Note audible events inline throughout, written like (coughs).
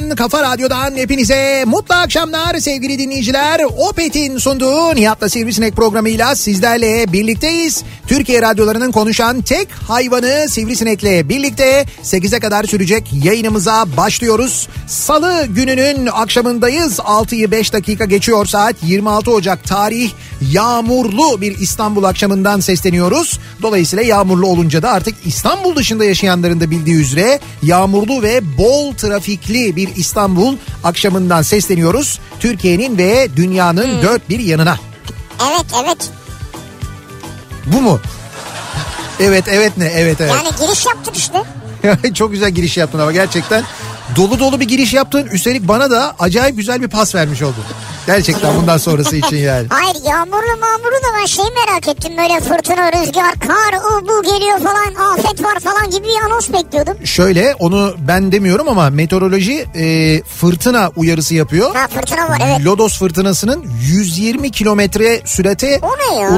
radyosundan, kafa radyodan hepinize mutlu akşamlar sevgili dinleyiciler. Opet'in sunduğu Nihat'la Sivrisinek programıyla sizlerle birlikteyiz. Türkiye radyolarının konuşan tek hayvanı Sivrisinek'le birlikte 8'e kadar sürecek yayınımıza başlıyoruz. Salı gününün akşamındayız. 6'yı 5 dakika geçiyor saat 26 Ocak tarih yağmurlu bir İstanbul akşamından sesleniyoruz. Dolayısıyla yağmurlu olunca da artık İstanbul dışında yaşayanların da bildiği üzere yağmurlu ve bol trafikli bir İstanbul akşamından sesleniyoruz. Türkiye'nin ve dünyanın dört bir yanına. Evet evet. Bu mu? Evet evet ne? Evet evet. Yani giriş yaptık işte. (laughs) Çok güzel giriş yaptın ama gerçekten dolu dolu bir giriş yaptın. Üstelik bana da acayip güzel bir pas vermiş oldun. Gerçekten bundan sonrası için yani. (laughs) Hayır yağmurlu mağmurlu da ben şeyi merak ettim. Böyle fırtına, rüzgar, kar, o bu geliyor falan, afet var falan gibi bir anons bekliyordum. Şöyle onu ben demiyorum ama meteoroloji e, fırtına uyarısı yapıyor. Ha fırtına var evet. Lodos fırtınasının 120 kilometre sürate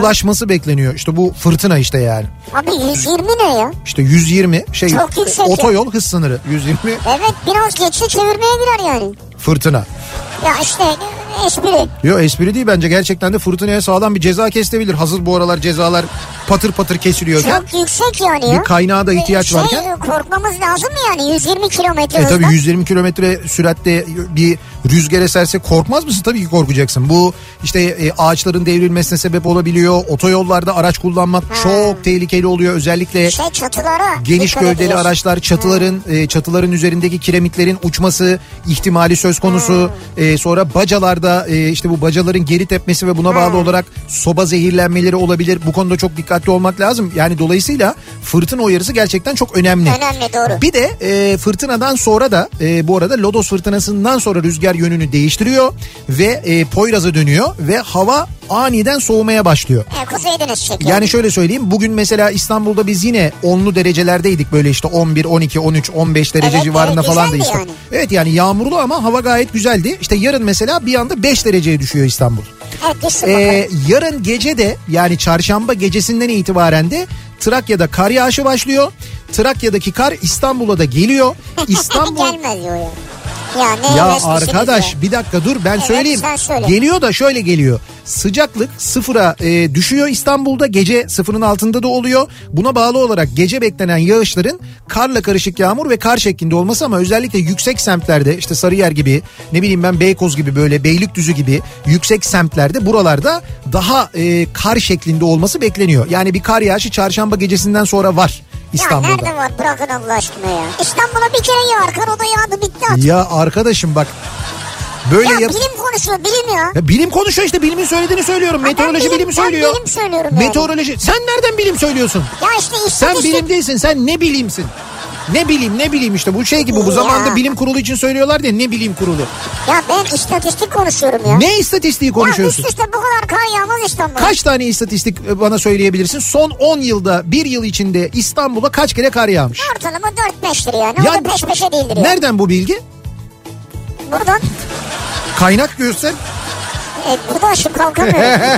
ulaşması bekleniyor. İşte bu fırtına işte yani. Abi 120 ne ya? İşte 120 şey Çok yüksek otoyol hız sınırı 120 Evet biraz geçse çevirmeye girer yani. fırtına. Ya işte espri. Yok espri değil bence gerçekten de fırtınaya sağlam bir ceza kesilebilir. Hazır bu aralar cezalar patır patır kesiliyorken. Çok yüksek yani ya. Bir kaynağa da ihtiyaç şey, varken. korkmamız lazım mı yani 120 kilometre E tabii 120 kilometre süratte bir rüzgar eserse korkmaz mısın? Tabii ki korkacaksın. Bu işte e, ağaçların devrilmesine sebep olabiliyor. Otoyollarda araç kullanmak çok tehlikeli oluyor. Özellikle Şey çatılara. geniş gövdeli ediyorsun. araçlar, çatıların e, çatıların üzerindeki kiremitlerin uçması ihtimali söz konusu. E, sonra bacalarda e, işte bu bacaların geri tepmesi ve buna bağlı olarak soba zehirlenmeleri olabilir. Bu konuda çok dikkatli olmak lazım. Yani dolayısıyla fırtına uyarısı gerçekten çok önemli. Önemli doğru. Bir de e, fırtınadan sonra da e, bu arada Lodos fırtınasından sonra rüzgar yönünü değiştiriyor ve e, Poyraz'a dönüyor ve hava aniden soğumaya başlıyor. E, kuzeyden esecek Yani şöyle söyleyeyim bugün mesela İstanbul'da biz yine onlu derecelerdeydik böyle işte 11, 12, 13, 15 derece Evet, civarında evet, falandı güzeldi İstanbul. yani. Evet yani yağmurlu ama hava gayet güzeldi. İşte yarın mesela bir anda 5 dereceye düşüyor İstanbul. Evet Ee, yarın gece de yani çarşamba gecesinden itibaren de Trakya'da kar yağışı başlıyor. Trakya'daki kar İstanbul'a da geliyor. (laughs) İstanbul Gelmez ya. Ne ya arkadaş bir dakika dur ben Evet, söyleyeyim. söyle. Geliyor da şöyle geliyor. Sıcaklık sıfıra e, düşüyor İstanbul'da gece sıfırın altında da oluyor. Buna bağlı olarak gece beklenen yağışların karla karışık yağmur ve kar şeklinde olması ama özellikle yüksek semtlerde işte Sarıyer gibi ne bileyim ben Beykoz gibi böyle Beylikdüzü gibi yüksek semtlerde buralarda daha e, kar şeklinde olması bekleniyor. Yani bir kar yağışı çarşamba gecesinden sonra var İstanbul'da. Ya nerede var bırakın Allah aşkına ya. İstanbul'a bir kere yağar kar o da yağdı bitti artık. Ya arkadaşım bak böyle Ya yap- bilim konuşuyor bilim ya. Ya bilim konuşuyor işte bilimin söylediğini söylüyorum. Ha, ben Meteoroloji bilim- bilim, ben söylüyor. bilim söylüyorum yani. Meteoroloji. Sen nereden bilim söylüyorsun? Ya işte Sen istatistik. bilim değilsin. Sen ne bilimsin? Ne bileyim ne bileyim işte bu şey gibi bu Ya. zamanda bilim kurulu için söylüyorlar ya ne bilim kurulu. Ya ben istatistik konuşuyorum ya. Ne istatistiği Ya konuşuyorsun? üst üste bu kadar kar yağmaz İstanbul'a. Kaç tane istatistik e, bana söyleyebilirsin? Son 10 yılda bir yıl içinde İstanbul'a kaç kere kar yağmış? Ortalama 4-5'tir yani. O Ya- da peş peşe değildir yani. Nereden bu bilgi? Buradan Kaynak göster. E, buradan şimdi kalkamıyorum. (laughs)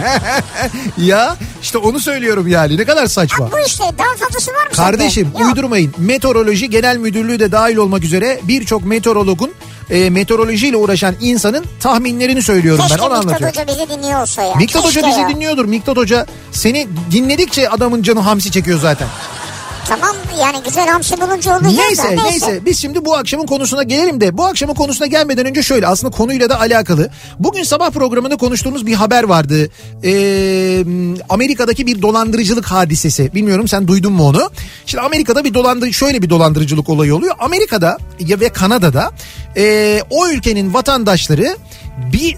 Ya işte onu söylüyorum yani ne kadar saçma. Ha, bu işte daha fazlası var mı Kardeşim sende? Yok. uydurmayın. Meteoroloji Genel Müdürlüğü de dahil olmak üzere birçok meteorologun e, meteorolojiyle uğraşan insanın tahminlerini söylüyorum Keşke ben onu Miktat anlatıyorum. Hoca bizi dinliyor olsa ya. Miktat Hoca Keşke bizi ya. dinliyordur. Miktat Hoca seni dinledikçe adamın canı hamsi çekiyor zaten. Tamam yani güzel hamsi bulunca olacak Neyse, da neyse. neyse biz şimdi bu akşamın konusuna gelelim de bu akşamın konusuna gelmeden önce şöyle aslında konuyla da alakalı. Bugün sabah programında konuştuğumuz bir haber vardı. Ee, Amerika'daki bir dolandırıcılık hadisesi. Bilmiyorum sen duydun mu onu? Şimdi Amerika'da bir dolandır şöyle bir dolandırıcılık olayı oluyor. Amerika'da ya ve Kanada'da e, o ülkenin vatandaşları bir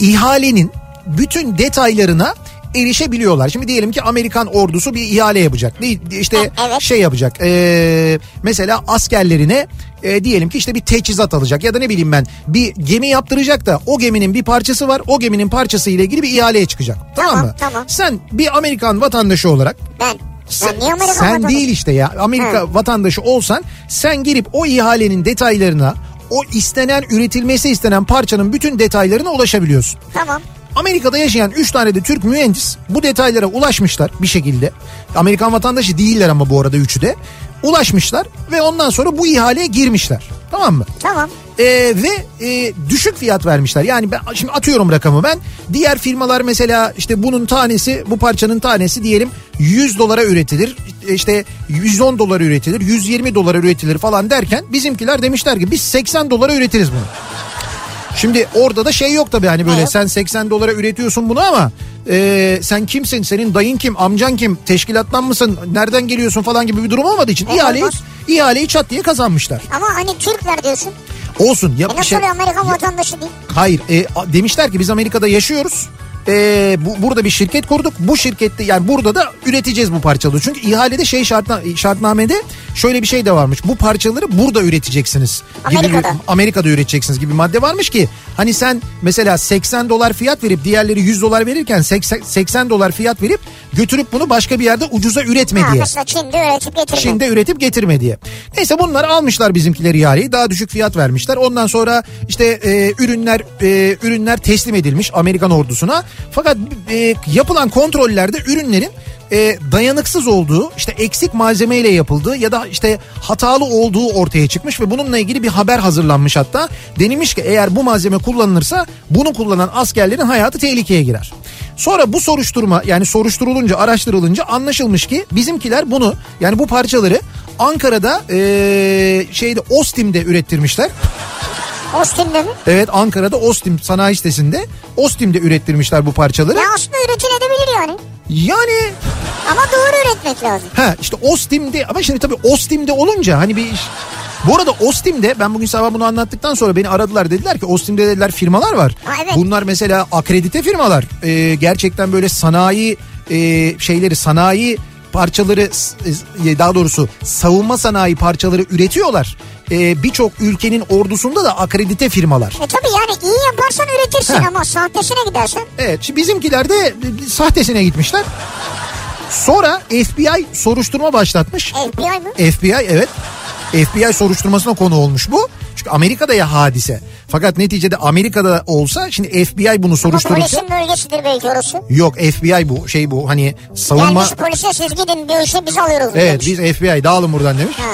ihalenin bütün detaylarına erişebiliyorlar. Şimdi diyelim ki Amerikan ordusu bir ihale yapacak. İşte Evet. şey yapacak. Ee, mesela askerlerine e, diyelim ki işte bir teçhizat alacak ya da ne bileyim ben bir gemi yaptıracak da o geminin bir parçası var. O geminin parçası ile ilgili bir ihaleye çıkacak. Tamam, Tamam, mı? tamam. Sen bir Amerikan vatandaşı olarak Ben. sen, sen vatandaşı- değil işte ya Amerika vatandaşı olsan sen girip o ihalenin detaylarına o istenen üretilmesi istenen parçanın bütün detaylarına ulaşabiliyorsun. Tamam. Amerika'da yaşayan 3 tane de Türk mühendis bu detaylara ulaşmışlar bir şekilde. Amerikan vatandaşı değiller ama bu arada üçü de. Ulaşmışlar ve ondan sonra bu ihaleye girmişler. Tamam mı? Tamam. Ee, ve e, düşük fiyat vermişler. Yani ben şimdi atıyorum rakamı ben. Diğer firmalar mesela işte bunun tanesi bu parçanın tanesi diyelim 100 dolara üretilir. İşte 110 dolara üretilir, 120 dolara üretilir falan derken bizimkiler demişler ki biz 80 dolara üretiriz bunu. Şimdi orada da şey yok tabii hani böyle Evet. sen 80 dolara üretiyorsun bunu ama e, sen kimsin senin dayın kim amcan kim teşkilattan mısın nereden geliyorsun falan gibi bir durum olmadığı için E, ihaleyi, ihaleyi çat diye kazanmışlar. Ama hani Türkler diyorsun. Olsun. Ya, E nasıl şey- oluyor Amerikan vatandaşı değil? Hayır e, demişler ki biz Amerika'da yaşıyoruz. E, bu, burada bir şirket kurduk. Bu şirkette yani burada da üreteceğiz bu parçaları. Çünkü ihalede şey şartna, şartnamede şöyle bir şey de varmış. Bu parçaları burada üreteceksiniz. Gibi Amerika'da. Amerika'da üreteceksiniz gibi madde varmış ki hani sen mesela 80 dolar fiyat verip diğerleri 100 dolar verirken 80, 80 dolar fiyat verip götürüp bunu başka bir yerde ucuza üretme Ha, diye. mesela Çin'de üretip getirmek. Çin'de üretip getirme diye. Neyse bunlar almışlar bizimkileri ihaleyi daha düşük fiyat vermişler. Ondan sonra işte e, ürünler e, ürünler teslim edilmiş Amerikan ordusuna. Fakat e, yapılan kontrollerde ürünlerin e, dayanıksız olduğu işte eksik malzemeyle yapıldığı ya da işte hatalı olduğu ortaya çıkmış ve bununla ilgili bir haber hazırlanmış hatta. Denilmiş ki eğer bu malzeme kullanılırsa bunu kullanan askerlerin hayatı tehlikeye girer. Sonra bu soruşturma yani soruşturulunca araştırılınca anlaşılmış ki bizimkiler bunu yani bu parçaları Ankara'da eee, şeyde Ostim'de ürettirmişler. Ostim'de mi? Evet Ankara'da Ostim sanayi sitesinde Ostim'de ürettirmişler bu parçaları. Ya aslında üretilebilir yani. Yani Ama doğru üretmek lazım. ha işte Ostim'de ama şimdi tabii Ostim'de olunca hani bir. Bu arada Ostim'de ben bugün sabah bunu anlattıktan sonra beni aradılar dediler ki Ostim'de dediler firmalar var. Ha, evet. Bunlar mesela akredite firmalar. Ee, gerçekten böyle sanayi e, şeyleri sanayi parçaları e, daha doğrusu savunma sanayi parçaları üretiyorlar. Ee, Birçok ülkenin ordusunda da akredite firmalar. E tabii yani iyi yaparsan üretirsin Heh. ama sahtesine gidersen. Evet bizimkiler de e, sahtesine gitmişler. Sonra FBI soruşturma başlatmış. FBI mı? FBI evet. FBI soruşturmasına konu olmuş bu. Çünkü Amerika'da ya hadise. Fakat neticede Amerika'da olsa şimdi FBI bunu Bu soruşturursa... polisin bölgesidir belki orası. Yok FBI bu şey bu hani savunma... Gelmiş polise siz gidin bir işe biz alıyoruz. Evet demiş. biz FBI dağılın buradan demiş. Ha.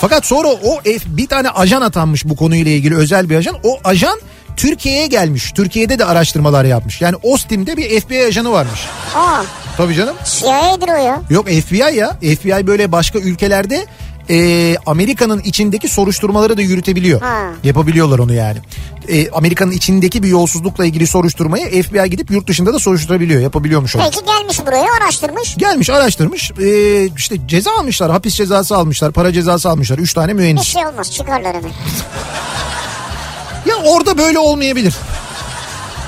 Fakat sonra o bir tane ajan atanmış bu konuyla ilgili özel bir ajan. O ajan Türkiye'ye gelmiş. Türkiye'de de araştırmalar yapmış. Yani Ostim'de bir FBI ajanı varmış. Aa, Tabii canım. CIA'dir o ya. Yok FBI ya. FBI böyle başka ülkelerde e, Amerika'nın içindeki soruşturmaları da yürütebiliyor. Ha. Yapabiliyorlar onu yani. E, Amerika'nın içindeki bir yolsuzlukla ilgili soruşturmayı FBI gidip yurt dışında da soruşturabiliyor. Yapabiliyormuş onu. Peki gelmiş buraya araştırmış. Gelmiş araştırmış e, işte ceza almışlar hapis cezası almışlar para cezası almışlar 3 tane Bir mühendis. şey olmaz çıkarlar hemen. Ya orada böyle olmayabilir.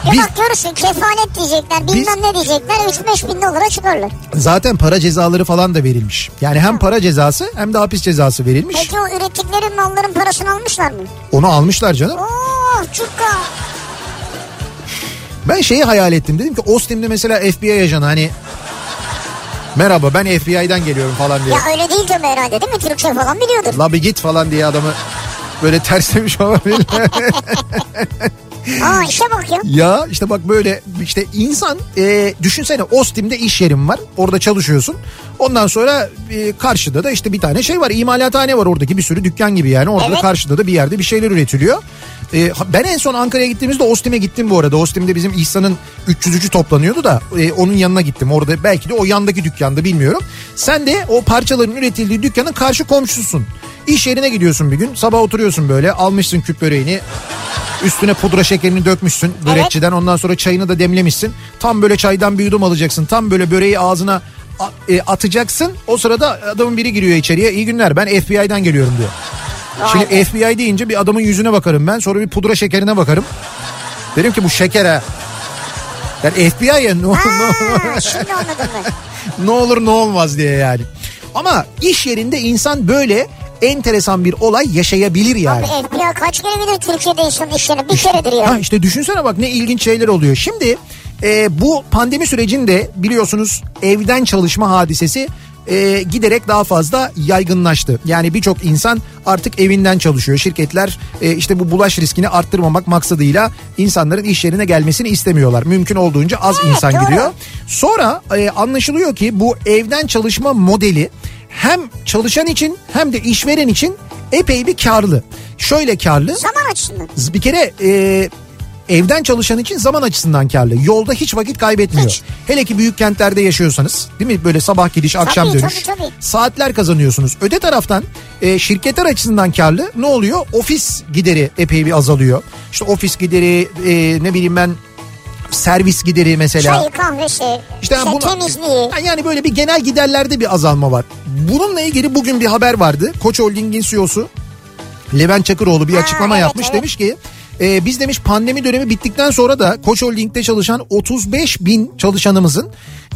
Bir Biz- bak görürsün kefalet diyecekler bilmem Biz- ne diyecekler 3-5 bin dolara çıkarlar. Zaten para cezaları falan da verilmiş. Yani hem para cezası hem de hapis cezası verilmiş. Peki o ürettikleri malların parasını almışlar mı? Onu almışlar canım. Oo çukka. Ben şeyi hayal ettim. Dedim ki Ostim'de mesela FBI ajanı hani merhaba ben FBI'den geliyorum falan diye. Ya öyle değil tabii herhalde değil mi? Türkçe falan biliyordur. La bir git falan diye adamı böyle (laughs) terslemiş olabilir. (laughs) Aa işe bak ya. ya işte bak böyle işte insan e, düşünsene Ostim'de iş yerim var. Orada çalışıyorsun. Ondan sonra e, karşıda da işte bir tane şey var. imalathane var oradaki bir sürü dükkan gibi yani. Orada da Evet. karşıda da bir yerde bir şeyler üretiliyor. E, ben en son Ankara'ya gittiğimizde Ostim'e gittim bu arada. Ostim'de bizim İhsan'ın 303'ü toplanıyordu da e, onun yanına gittim. Orada belki de o yandaki dükkanda bilmiyorum. Sen de o parçaların üretildiği dükkanın karşı komşususun. İş yerine gidiyorsun bir gün. Sabah oturuyorsun böyle almışsın küp böreğini. Üstüne pudra şekerini dökmüşsün börekçiden. Ondan sonra çayını da demlemişsin. Tam böyle çaydan bir yudum alacaksın. Tam böyle böreği ağzına e, atacaksın. O sırada adamın biri giriyor içeriye. İyi günler ben FBI'den geliyorum diyor. Şimdi Vay be. FBI deyince bir adamın yüzüne bakarım ben. Sonra bir pudra şekerine bakarım. Derim ki bu şeker ha. Yani FBI'ye ne, olur- Ha, şimdi anladım ben. (laughs) ne olur ne olmaz diye yani. Ama iş yerinde insan böyle enteresan bir olay yaşayabilir yani. Abi FBI kaç kere bilir Türkiye'de insan iş yerine? Bir keredir ya. Ha işte düşünsene bak ne ilginç şeyler oluyor. Şimdi e, bu pandemi sürecinde biliyorsunuz evden çalışma hadisesi e, giderek daha fazla yaygınlaştı. Yani birçok insan artık evinden çalışıyor. Şirketler e, işte bu bulaş riskini arttırmamak maksadıyla insanların iş yerine gelmesini istemiyorlar. Mümkün olduğunca az Evet, insan doğru. gidiyor. Sonra e, anlaşılıyor ki bu evden çalışma modeli hem çalışan için hem de işveren için epey bir karlı. Şöyle karlı. Zaman açısından. Bir kere e, evden çalışan için zaman açısından karlı. Yolda hiç vakit kaybetmiyor. Hiç. Hele ki büyük kentlerde yaşıyorsanız değil mi? Böyle sabah gidiş akşam Tabii, dönüş. tabii, tabii. Saatler kazanıyorsunuz. Öte taraftan e, şirketler açısından karlı. Ne oluyor? Ofis gideri epey bir azalıyor. İşte ofis gideri e, ne bileyim ben servis gideri mesela. Çayı kahvesi, İşte işte bunu- temizliği. Yani böyle bir genel giderlerde bir azalma var. Bununla ilgili bugün bir haber vardı. Koç Holding'in CEO'su Levent Çakıroğlu bir Ha, açıklama evet, yapmış. evet. Demiş ki e, biz demiş pandemi dönemi bittikten sonra da Koç Holding'de çalışan 35 bin çalışanımızın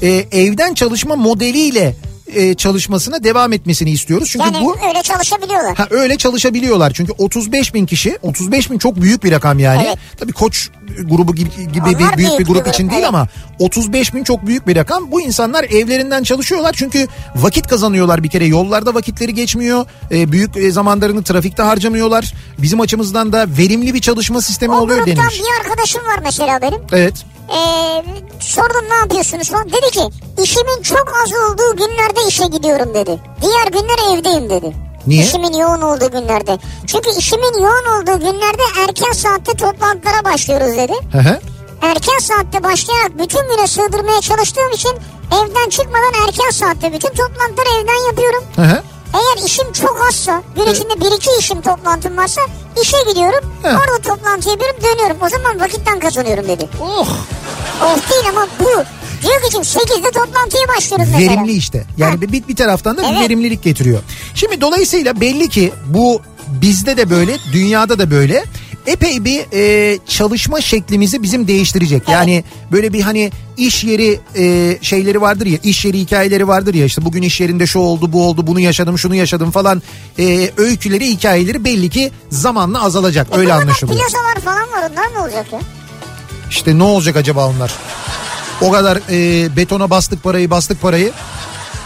e, evden çalışma modeliyle e, çalışmasına devam etmesini istiyoruz. Çünkü Yani bu öyle çalışabiliyorlar. Ha öyle çalışabiliyorlar çünkü 35 bin kişi 35 bin çok büyük bir rakam yani. Evet. Tabii koç grubu gibi, gibi bir büyük bir grup için değil evet. ama 35 bin çok büyük bir rakam. Bu insanlar evlerinden çalışıyorlar çünkü vakit kazanıyorlar bir kere yollarda vakitleri geçmiyor. Ee, büyük e, zamanlarını trafikte harcamıyorlar. Bizim açımızdan da verimli bir çalışma sistemi O oluyor denilmiş. bir arkadaşım var mesela benim. Evet. Ee, sordum ne yapıyorsunuz falan. Dedi ki işimin çok az olduğu günlerde işe gidiyorum dedi. Diğer günler evdeyim dedi. Niye? İşimin yoğun olduğu günlerde. Çünkü işimin yoğun olduğu günlerde erken saatte toplantılara başlıyoruz dedi. Hı hı. Erken saatte başlayarak bütün güne sığdırmaya çalıştığım için evden çıkmadan erken saatte bütün toplantıları evden yapıyorum. Hı hı. Eğer işim çok azsa, gün içinde bir iki işim toplantım varsa işe gidiyorum. He. Orada toplantı yapıyorum dönüyorum. O zaman vakitten kazanıyorum dedi. Oh. Of değil ama bu. Diyor ki şimdi 8'de toplantıya başlıyoruz mesela. Verimli işte. Yani Ha. bir, bir taraftan da bir Evet. verimlilik getiriyor. Şimdi dolayısıyla belli ki bu bizde de böyle, dünyada da böyle. Epey bir e, çalışma şeklimizi bizim değiştirecek. Yani böyle bir hani iş yeri e, şeyleri vardır ya, iş yeri hikayeleri vardır ya işte bugün iş yerinde şu oldu, bu oldu, bunu yaşadım, şunu yaşadım falan. E, öyküleri, hikayeleri belli ki zamanla azalacak. E Öyle anlaşılıyor. Plazalar falan var onlar ne olacak ya? İşte ne olacak acaba onlar? O kadar e, betona bastık parayı, bastık parayı.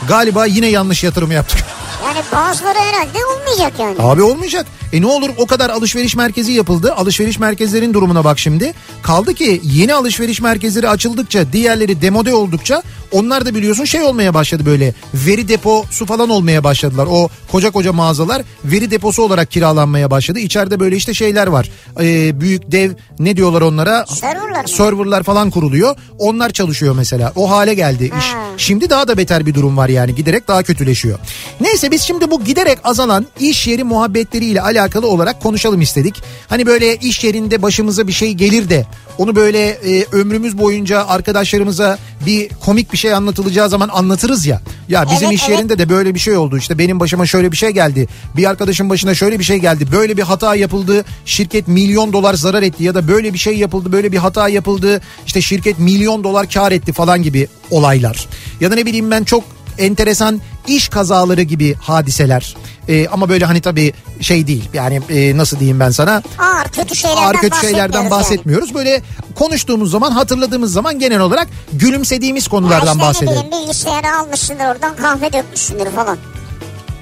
Galiba yine yanlış yatırım yaptık. Yani bazıları herhalde olmayacak yani. Abi olmayacak. E ne olur o kadar alışveriş merkezi yapıldı. Alışveriş merkezlerin durumuna bak şimdi. Kaldı ki yeni alışveriş merkezleri açıldıkça diğerleri demode oldukça onlar da biliyorsun şey olmaya başladı böyle. Veri deposu falan olmaya başladılar. O koca koca mağazalar veri deposu olarak kiralanmaya başladı. İçeride böyle işte şeyler var. Ee, büyük dev ne diyorlar onlara? Serverlar? Serverlar falan kuruluyor. Onlar çalışıyor mesela. O hale geldi iş. Ha. Şimdi daha da beter bir durum var yani giderek daha kötüleşiyor. Neyse biz şimdi bu giderek azalan iş yeri muhabbetleriyle alakalı olarak konuşalım istedik. Hani böyle iş yerinde başımıza bir şey gelir de onu böyle e, ömrümüz boyunca arkadaşlarımıza bir komik bir şey anlatılacağı zaman anlatırız ya. Ya bizim Evet, iş evet. yerinde de böyle bir şey oldu. İşte benim başıma şöyle bir şey geldi. Bir arkadaşın başına şöyle bir şey geldi. Böyle bir hata yapıldı. Şirket milyon dolar zarar etti ya da böyle bir şey yapıldı. Böyle bir hata yapıldı. İşte şirket milyon dolar kar etti falan gibi olaylar. Ya da ne bileyim ben çok enteresan iş kazaları gibi hadiseler. Ee, ama böyle hani tabii şey değil. Yani e, nasıl diyeyim ben sana? Ağır kötü şeylerden ağır kötü şeylerden bahsetmiyoruz bahsetmiyoruz. Böyle konuştuğumuz zaman hatırladığımız zaman genel olarak gülümsediğimiz Yani. konulardan Ya işte bahsedelim. bileyim bilgisayarı almışsındır oradan kahve dökmüşsündür falan.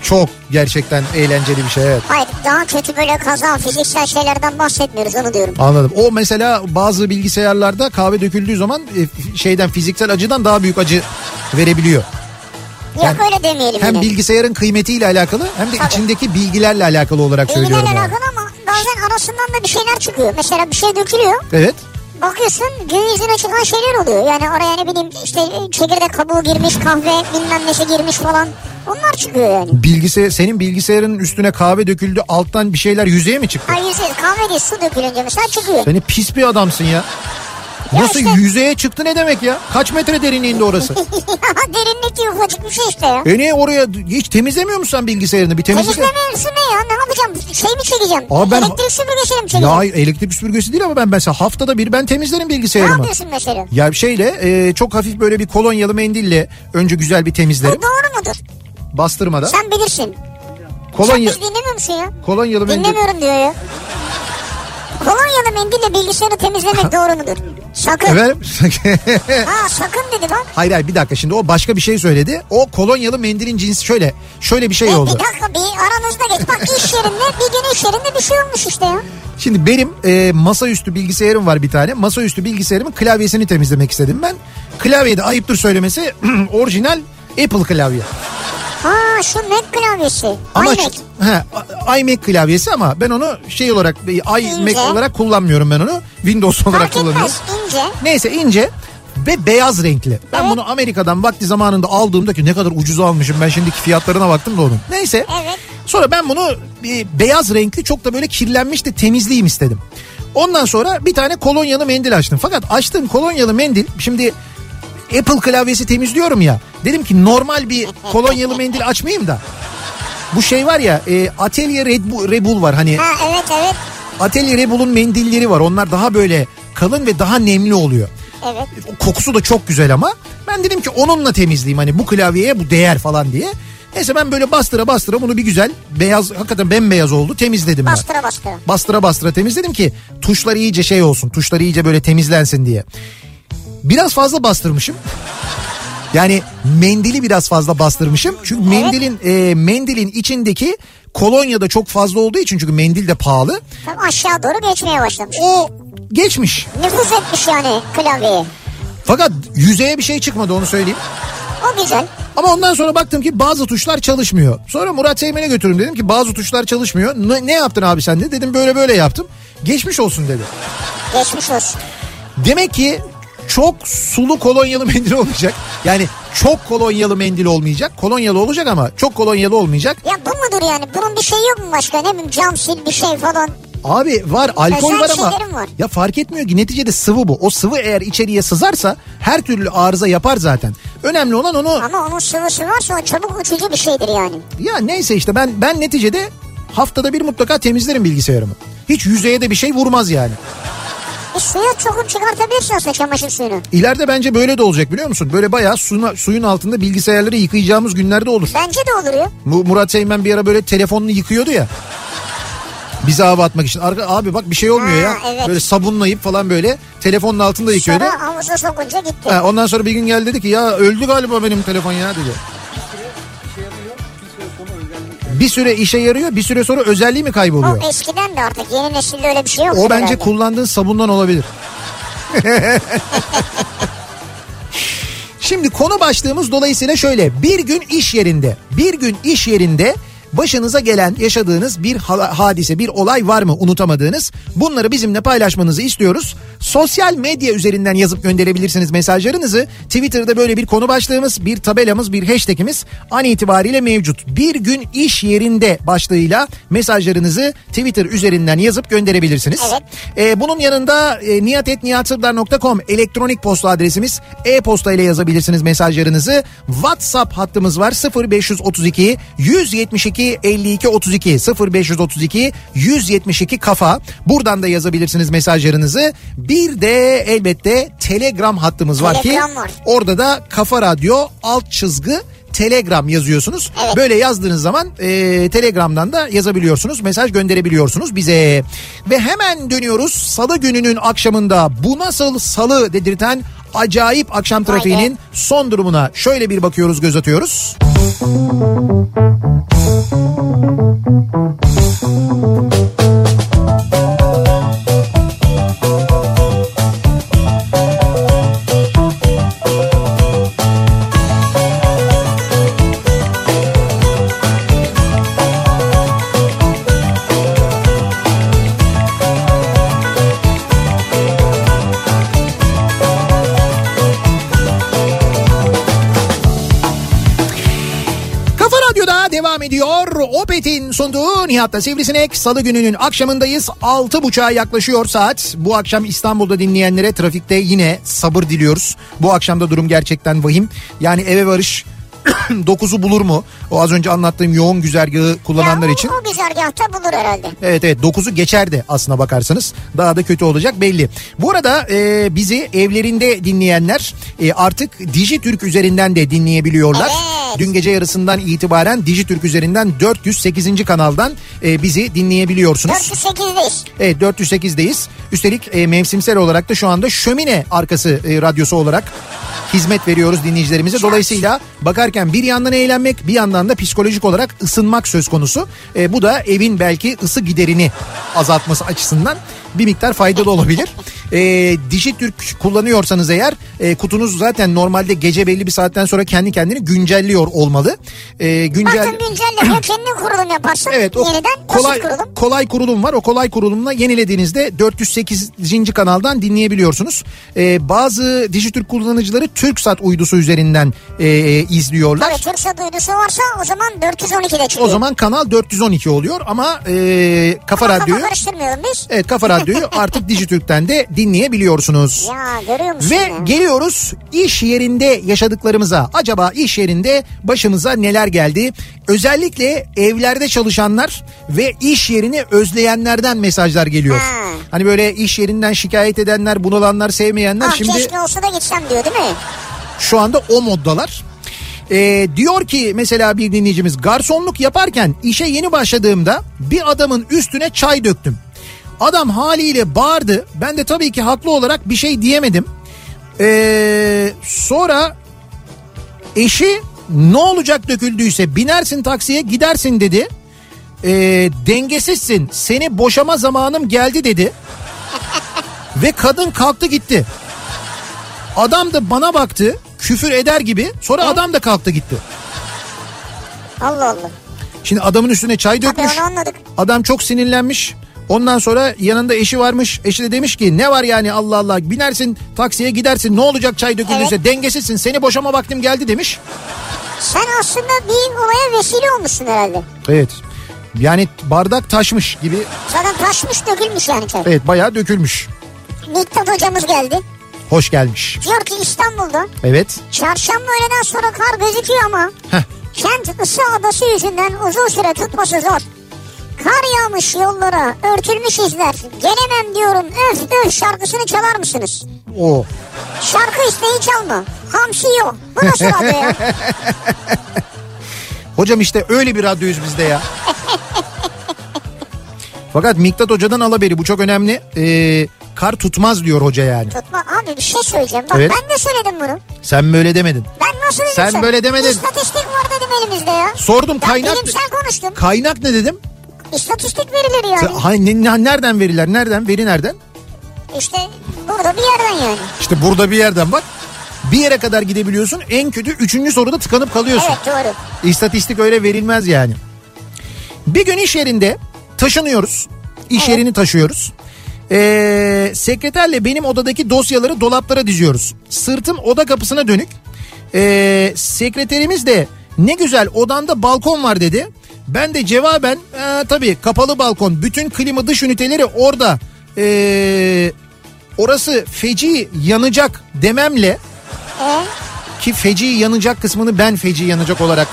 Çok gerçekten eğlenceli bir şey evet. Hayır daha kötü böyle kaza fiziksel şeylerden bahsetmiyoruz onu diyorum. Anladım. O mesela bazı bilgisayarlarda kahve döküldüğü zaman e, şeyden fiziksel acıdan daha büyük acı verebiliyor. Yok Yani öyle demeyelim Hem yine. bilgisayarın kıymetiyle alakalı hem de Tabii. içindeki bilgilerle alakalı olarak Bilgilerle söylüyorum. yani. alakalı ama bazen arasından da bir şeyler çıkıyor. Mesela bir şey dökülüyor. Evet. Bakıyorsun gün yüzüne çıkan şeyler oluyor. Yani araya ne bileyim işte çekirdek kabuğu girmiş kahve bilmem nesi girmiş falan. Onlar çıkıyor yani. Bilgisayar senin bilgisayarın üstüne kahve döküldü alttan bir şeyler yüzeye mi çıktı? Ha yüzey kahve değil su dökülünce mesela çıkıyor. Seni pis bir adamsın ya. Ya Nasıl işte- yüzeye çıktı ne demek ya? Kaç metre derinliğinde orası? (laughs) Derinlik ufacık bir şey işte ya. e niye oraya hiç temizlemiyor musun sen bilgisayarını? Bir temizle. Temizlemiyorsun ne ya? Ne yapacağım? Şey mi çekeceğim? Abi ben- Elektrik süpürgesiyle mi Ya çekeceğim? hayır, elektrik süpürgesi değil ama ben mesela haftada bir ben temizlerim ne bilgisayarımı. yapıyorsun mesela? Ya şeyle e, çok hafif böyle bir kolonyalı mendille önce güzel bir Bu temizlerim. doğru mudur? Bastırmadan. Sen bilirsin. Kolonya, Sen dinlemiyor musun ya? kolonyalı mendil. Dinlemiyorum diyor ya. Kolonyalı mendille bilgisayarı temizlemek doğru mudur? Sakın. Efendim? Ha sakın dedi bak. hayır hayır bir dakika şimdi o başka bir şey söyledi. O kolonyalı mendilin cinsi şöyle şöyle bir şey E, oldu. bir dakika bir aranızda geç. Bak iş yerinde bir gün iş yerinde bir şey olmuş işte ya. Şimdi benim e, masaüstü bilgisayarım var bir tane. Masaüstü bilgisayarımın klavyesini temizlemek istedim ben. Klavyede ayıptır söylemesi (clears throat) orijinal Apple klavye. Ha şu Mac klavyesi. Ama iMac. he, iMac klavyesi ama ben onu şey olarak iMac İnce. olarak kullanmıyorum ben onu. Windows olarak Fark kullanıyorum. etmez ince. Neyse ince ve beyaz renkli. Ben Evet. bunu Amerika'dan vakti zamanında aldığımda ki ne kadar ucuza almışım ben şimdiki fiyatlarına baktım da onun. Neyse. Evet. Sonra ben bunu bir beyaz renkli çok da böyle kirlenmişti temizleyeyim istedim. Ondan sonra bir tane kolonyalı mendil açtım. Fakat açtığım kolonyalı mendil şimdi Apple klavyesi temizliyorum ya. Dedim ki normal bir kolonyalı mendil açmayayım da. Bu şey var ya e, Atelier Red Bull, Rebul var hani Ha evet evet. Atelier Rebul'un mendilleri var. Onlar daha böyle kalın ve daha nemli oluyor. Evet. Kokusu da çok güzel ama ben dedim ki onunla temizleyeyim hani bu klavyeye bu değer falan diye. Neyse ben böyle bastıra bastıra bunu bir güzel beyaz hakikaten bembeyaz oldu temizledim ben. Bastıra bastıra. Bastıra bastıra temizledim ki tuşlar iyice şey olsun tuşlar iyice böyle temizlensin diye. Biraz fazla bastırmışım. Yani mendili biraz fazla bastırmışım. Çünkü mendilin e, mendilin içindeki kolonya da çok fazla olduğu için çünkü mendil de pahalı. Tam aşağı doğru geçmeye başlamış. O geçmiş. Nüfuz etmiş yani klavyeye. Fakat yüzeye bir şey çıkmadı onu söyleyeyim. O güzel. Ama ondan sonra baktım ki bazı tuşlar çalışmıyor. Sonra Murat Seymen'e götürdüm dedim ki bazı tuşlar çalışmıyor. Ne, ne yaptın abi sen de? Dedim böyle böyle yaptım. Geçmiş olsun dedi. Geçmiş olsun. Demek ki çok sulu kolonyalı mendil olmayacak. Yani çok kolonyalı mendil olmayacak. Kolonyalı olacak ama çok kolonyalı olmayacak. Ya bu mudur yani? Bunun bir şey yok mu başka? Ne bileyim cam sil bir şey falan. Abi var alkol Özel var ama var. ya fark etmiyor ki neticede sıvı bu. O sıvı eğer içeriye sızarsa her türlü arıza yapar zaten. Önemli olan onu Ama onun sıvısı varsa o çabuk uçucu bir şeydir yani. ya neyse işte ben ben neticede haftada bir mutlaka temizlerim bilgisayarımı. Hiç yüzeye de bir şey vurmaz yani. E suya sokup çıkartabilirsin aslında çamaşır suyunu. İleride bence böyle de olacak biliyor musun? Böyle bayağı suyun, suyun altında bilgisayarları yıkayacağımız günlerde olur. Bence de olur ya. Mu- Murat Seymen bir ara böyle telefonunu yıkıyordu ya. Bize hava atmak için. Arka, abi bak bir şey olmuyor ya. Ha, evet. Böyle sabunlayıp falan böyle telefonun altında yıkıyordu. Sonra havuza sokunca gitti. Ha, ondan sonra bir gün geldi dedi ki ya öldü galiba benim telefon ya dedi. Bir süre işe yarıyor bir süre sonra özelliği mi kayboluyor? O eskiden de artık yeni nesilde öyle bir şey yok. O bence herhalde. kullandığın sabundan olabilir. (laughs) Şimdi konu başlığımız dolayısıyla şöyle. Bir gün iş yerinde, bir gün iş yerinde başınıza gelen yaşadığınız bir ha- hadise bir olay var mı unutamadığınız bunları bizimle paylaşmanızı istiyoruz. Sosyal medya üzerinden yazıp gönderebilirsiniz mesajlarınızı. Twitter'da böyle bir konu başlığımız bir tabelamız bir hashtagimiz an itibariyle mevcut. Bir gün iş yerinde başlığıyla mesajlarınızı Twitter üzerinden yazıp gönderebilirsiniz. Evet. Ee, bunun yanında e, niyatetniyatsırdar.com elektronik posta adresimiz e-posta ile yazabilirsiniz mesajlarınızı. WhatsApp hattımız var 0532 172 52 32 0532 172 kafa. Buradan da yazabilirsiniz mesajlarınızı. Bir de elbette Telegram hattımız var ki var. orada da Kafa Radyo alt çizgi Telegram yazıyorsunuz. Evet. Böyle yazdığınız zaman e, Telegram'dan da yazabiliyorsunuz. Mesaj gönderebiliyorsunuz bize. Ve hemen dönüyoruz salı gününün akşamında bu nasıl salı dedirten acayip akşam trafiğinin son durumuna şöyle bir bakıyoruz göz atıyoruz. Kafa Sunduğu Nihat'ta Sivrisinek. Salı gününün akşamındayız. 6.30'a yaklaşıyor saat. Bu akşam İstanbul'da dinleyenlere trafikte yine sabır diliyoruz. Bu akşamda durum gerçekten vahim. Yani eve varış (clears throat) 9'u bulur mu? O az önce anlattığım yoğun güzergahı kullananlar ya, için. O güzergahta bulur herhalde. Evet evet 9'u geçerdi aslına bakarsanız. Daha da kötü olacak belli. Bu arada e, bizi evlerinde dinleyenler e, artık Dijitürk üzerinden de dinleyebiliyorlar. Evet. Dün gece yarısından itibaren Dijitürk üzerinden 408. kanaldan e, bizi dinleyebiliyorsunuz. 408'deyiz. Evet 408'deyiz. Üstelik e, mevsimsel olarak da şu anda şömine arkası e, radyosu olarak hizmet veriyoruz dinleyicilerimize. Dolayısıyla bakarken bir yandan eğlenmek bir yandan da psikolojik olarak ısınmak söz konusu. E, bu da evin belki ısı giderini azaltması açısından bir miktar faydalı olabilir. (laughs) E, Dijitürk kullanıyorsanız eğer e, kutunuz zaten normalde gece belli bir saatten sonra kendi kendini güncelliyor olmalı. E, güncel... Baktın güncellemiyor (coughs) kendin kurulum yaparsın. Evet o Yeniden kolay kurulum. kolay kurulum var. O kolay kurulumla yenilediğinizde 408. kanaldan dinleyebiliyorsunuz. Ee, bazı Dijitürk kullanıcıları TürkSat uydusu üzerinden e, izliyorlar. Tabii Türkçe duydusu varsa o zaman 412'de çıkıyor. O zaman kanal 412 oluyor ama e, Kafa Kafa Radyo'yu karıştırmayalım biz. Evet Kafa Radyo'yu (laughs) artık Dijitürk'ten de dinleyebiliyorsunuz. Ya görüyor musun? Ve ya? geliyoruz iş yerinde yaşadıklarımıza. Acaba iş yerinde başımıza neler geldi? Özellikle evlerde çalışanlar ve iş yerini özleyenlerden mesajlar geliyor. Ha. Hani böyle iş yerinden şikayet edenler, bunalanlar, sevmeyenler ah şimdi keşke olsa da gitsem diyor değil mi? şu anda o moddalar. Ee, diyor ki mesela bir dinleyicimiz garsonluk yaparken işe yeni başladığımda bir adamın üstüne çay döktüm. Adam haliyle bağırdı. Ben de tabii ki haklı olarak bir şey diyemedim. Ee, sonra eşi ne olacak döküldüyse binersin taksiye gidersin dedi. Ee, dengesizsin seni boşama zamanım geldi dedi. (laughs) Ve kadın kalktı gitti. Adam da bana baktı küfür eder gibi sonra adam da kalktı gitti. Allah Allah. Şimdi adamın üstüne çay dökmüş. Adam çok sinirlenmiş. Ondan sonra yanında eşi varmış. Eşi de demiş ki ne var yani Allah Allah binersin taksiye gidersin ne olacak çay döküldüyse dengesizsin seni boşama vaktim geldi demiş. Sen aslında bir olaya vesile olmuşsun herhalde. Evet yani bardak taşmış gibi Zaten taşmış dökülmüş yani çay. evet bayağı dökülmüş. Miktat hocamız geldi. Hoş gelmiş. Diyor ki İstanbul'da Evet. çarşamba öğleden sonra kar gözüküyor ama Heh. kent ısı adası yüzünden uzun süre tutması zor. Kar yağmış yollara, örtülmüş izler. Gelemem diyorum öf öf şarkısını çalar mısınız? O. Şarkı isteği çalma. Hamsi yok. Bu nasıl radyo ya? (laughs) Hocam işte öyle bir radyoyuz biz de ya. (laughs) Fakat Miktat Hoca'dan al haberi bu çok önemli. Ee, kar tutmaz diyor hoca yani. Tutma abi bir şey söyleyeceğim. Bak Evet. ben de söyledim bunu. Sen böyle demedin. Ben nasıl dedim Sen böyle demedin. İstatistik var dedim elimizde ya. Sordum Ya kaynak. bilimsel konuştum. Kaynak ne dedim? İstatistik verileri yani. Sen- Hay, ne- ne- nereden veriler? Nereden? Veri nereden? İşte burada bir yerden yani. İşte burada bir yerden bak. Bir yere kadar gidebiliyorsun. En kötü üçüncü soruda tıkanıp kalıyorsun. Evet doğru. İstatistik öyle verilmez yani. Bir gün iş yerinde taşınıyoruz. İş Evet. yerini taşıyoruz. Ee, sekreterle benim odadaki dosyaları dolaplara diziyoruz. Sırtım oda kapısına dönük. Ee, sekreterimiz de ne güzel odanda balkon var dedi. Ben de cevaben "Ee, tabii kapalı balkon bütün klima dış üniteleri orada. Ee, orası feci yanacak dememle E, ki feci yanacak kısmını ben feci yanacak olarak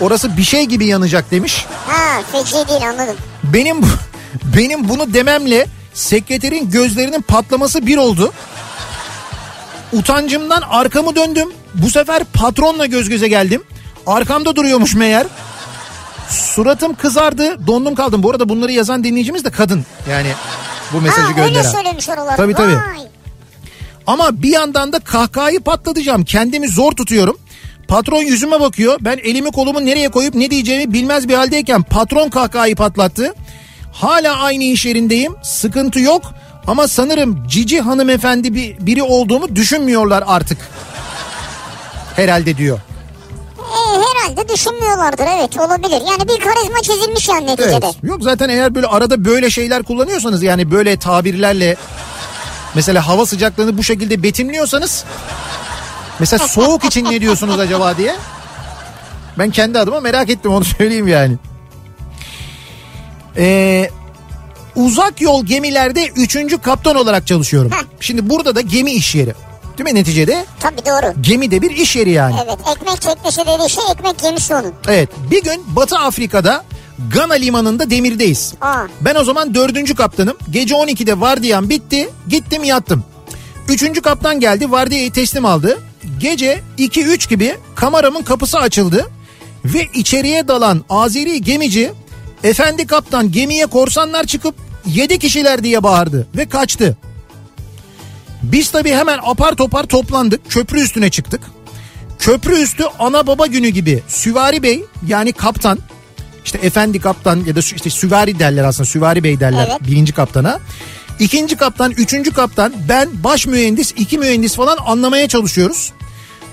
orası bir şey gibi yanacak demiş. ha feci değil anladım. Benim benim bunu dememle sekreterin gözlerinin patlaması bir oldu. Utancımdan arkamı döndüm. Bu sefer patronla göz göze geldim. Arkamda duruyormuş meğer. Suratım kızardı. Dondum kaldım. Bu arada bunları yazan dinleyicimiz de kadın. Yani bu mesajı ha öyle gönderen. söylemiş oralar. Tabii, tabii. Vay. Ama bir yandan da kahkahayı patlatacağım. Kendimi zor tutuyorum. Patron yüzüme bakıyor. Ben elimi kolumu nereye koyup ne diyeceğimi bilmez bir haldeyken patron kahkahayı patlattı. Hala aynı iş yerindeyim. Sıkıntı yok. Ama sanırım cici hanımefendi bir, biri olduğumu düşünmüyorlar artık. Herhalde diyor. E, herhalde düşünmüyorlardır evet olabilir. Yani bir karizma çizilmiş yani neticede. Evet. Yok zaten eğer böyle arada böyle şeyler kullanıyorsanız yani böyle tabirlerle mesela hava sıcaklığını bu şekilde betimliyorsanız mesela (laughs) soğuk için ne diyorsunuz acaba diye ben kendi adıma merak ettim onu söyleyeyim yani. Ee, uzak yol gemilerde üçüncü kaptan olarak çalışıyorum. Heh. Şimdi burada da gemi iş yeri. Değil mi neticede? Tabii doğru. Gemi de bir iş yeri yani. Evet ekmek teknesi dediği şey ekmek gemisi onun. Evet bir gün Batı Afrika'da Gana limanında demirdeyiz. Aa. Ben o zaman dördüncü kaptanım. Gece 12'de vardiyam bitti. Gittim yattım. Üçüncü kaptan geldi vardiyayı teslim aldı. Gece 2-3 gibi kameramın kapısı açıldı. Ve içeriye dalan Azeri gemici efendi kaptan gemiye korsanlar çıkıp 7 kişiler diye bağırdı ve kaçtı. Biz tabii hemen apar topar toplandık köprü üstüne çıktık. Köprü üstü ana baba günü gibi Süvari Bey yani kaptan işte efendi kaptan ya da işte süvari derler aslında süvari bey derler Evet. birinci kaptana. İkinci kaptan, üçüncü kaptan, ben baş mühendis, iki mühendis falan anlamaya çalışıyoruz.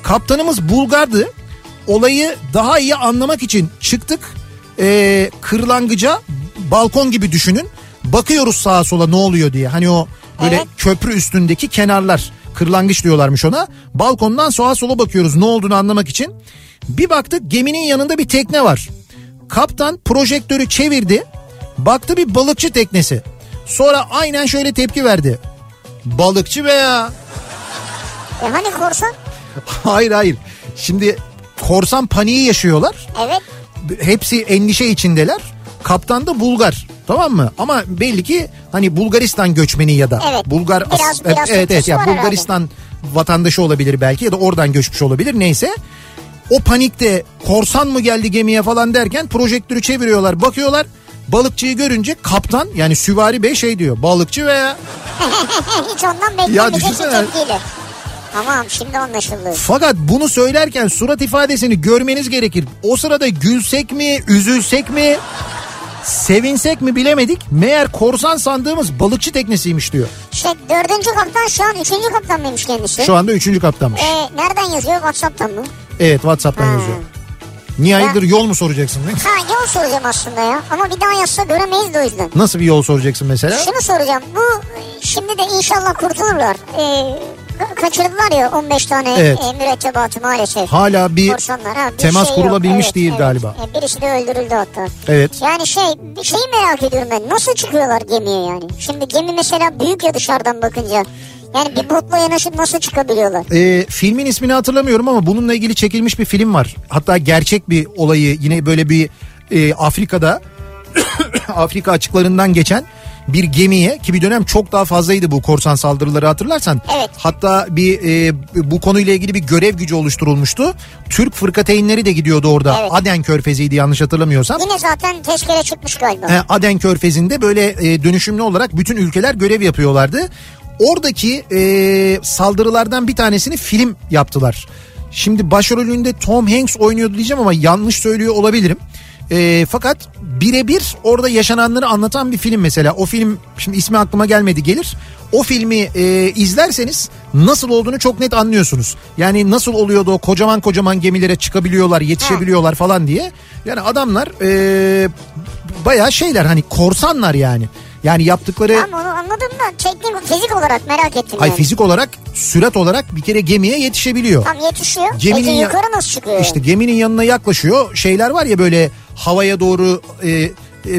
Kaptanımız Bulgardı. Olayı daha iyi anlamak için çıktık. Ee, kırlangıca balkon gibi düşünün. Bakıyoruz sağa sola ne oluyor diye. Hani o böyle Evet. köprü üstündeki kenarlar. Kırlangıç diyorlarmış ona. Balkondan sağa sola bakıyoruz ne olduğunu anlamak için. Bir baktık geminin yanında bir tekne var. Kaptan projektörü çevirdi. Baktı bir balıkçı teknesi. Sonra aynen şöyle tepki verdi. Balıkçı veya E hani korsan? hayır hayır. Şimdi korsan paniği yaşıyorlar. Evet. Hepsi endişe içindeler. Kaptan da Bulgar. Tamam mı? Ama belli ki hani Bulgaristan göçmeni ya da Evet. Bulgar Biraz- as- biraz evet evet ya Bulgaristan vatandaşı olabilir belki ya da oradan göçmüş olabilir neyse. O panikte korsan mı geldi gemiye falan derken projektörü çeviriyorlar bakıyorlar. Balıkçıyı görünce kaptan yani süvari bey şey diyor balıkçı veya (laughs) Hiç ondan beklemeyecek bir tepkiyle. Tamam şimdi anlaşıldı. Fakat bunu söylerken surat ifadesini görmeniz gerekir. O sırada gülsek mi, üzülsek mi, sevinsek mi bilemedik. Meğer korsan sandığımız balıkçı teknesiymiş diyor. Şey dördüncü kaptan şu an üçüncü kaptan mıymış kendisi? Şu anda üçüncü kaptanmış. E, nereden yazıyor Whatsapp'tan mı? Evet WhatsApp'tan Ha. yazıyor. Niye hayırdır yol mu soracaksın? Ne? Ha yol soracağım aslında ya. Ama bir daha yazsa göremeyiz de o yüzden. Nasıl bir yol soracaksın mesela? Şunu soracağım. Bu e, şimdi de inşallah kurtulurlar. E, ka- kaçırdılar ya 15 tane Evet. e, mürettebatı maalesef. Hala bir Korsanlar, ha, bir temas şey kurulabilmiş Evet, değil evet. galiba. E, birisi de öldürüldü hatta. Evet. Yani şey bir şeyi merak ediyorum ben. Nasıl çıkıyorlar gemiye yani? Şimdi gemi mesela büyük ya dışarıdan bakınca. Yani bir botla yanaşıp nasıl çıkabiliyorlar? Ee, filmin ismini hatırlamıyorum ama bununla ilgili çekilmiş bir film var. Hatta gerçek bir olayı yine böyle bir e, Afrika'da (coughs) Afrika açıklarından geçen bir gemiye ki bir dönem çok daha fazlaydı bu korsan saldırıları hatırlarsan. Evet. Hatta bir e, bu konuyla ilgili bir görev gücü oluşturulmuştu. Türk fırkateynleri de gidiyordu orada. Evet. Aden Körfezi'ydi yanlış hatırlamıyorsam. Yine zaten tezkere çıkmış galiba. E, Aden Körfezi'nde böyle e, dönüşümlü olarak bütün ülkeler görev yapıyorlardı. Oradaki e, saldırılardan bir tanesini film yaptılar. Şimdi başrolünde Tom Hanks oynuyordu diyeceğim ama yanlış söylüyor olabilirim. E, fakat birebir orada yaşananları anlatan bir film mesela. O film şimdi ismi aklıma gelmedi gelir. O filmi e, izlerseniz nasıl olduğunu çok net anlıyorsunuz. Yani nasıl oluyordu o kocaman kocaman gemilere çıkabiliyorlar, yetişebiliyorlar falan diye. Yani adamlar e, bayağı şeyler hani korsanlar yani. Yani yaptıkları Tamam onu anladım da teknik fizik olarak merak ettim ay yani. fizik olarak sürat olarak bir kere gemiye yetişebiliyor. Tam yetişiyor. Geminin Peki yukarı nasıl çıkıyor? İşte geminin yanına yaklaşıyor. Şeyler var ya böyle havaya doğru e,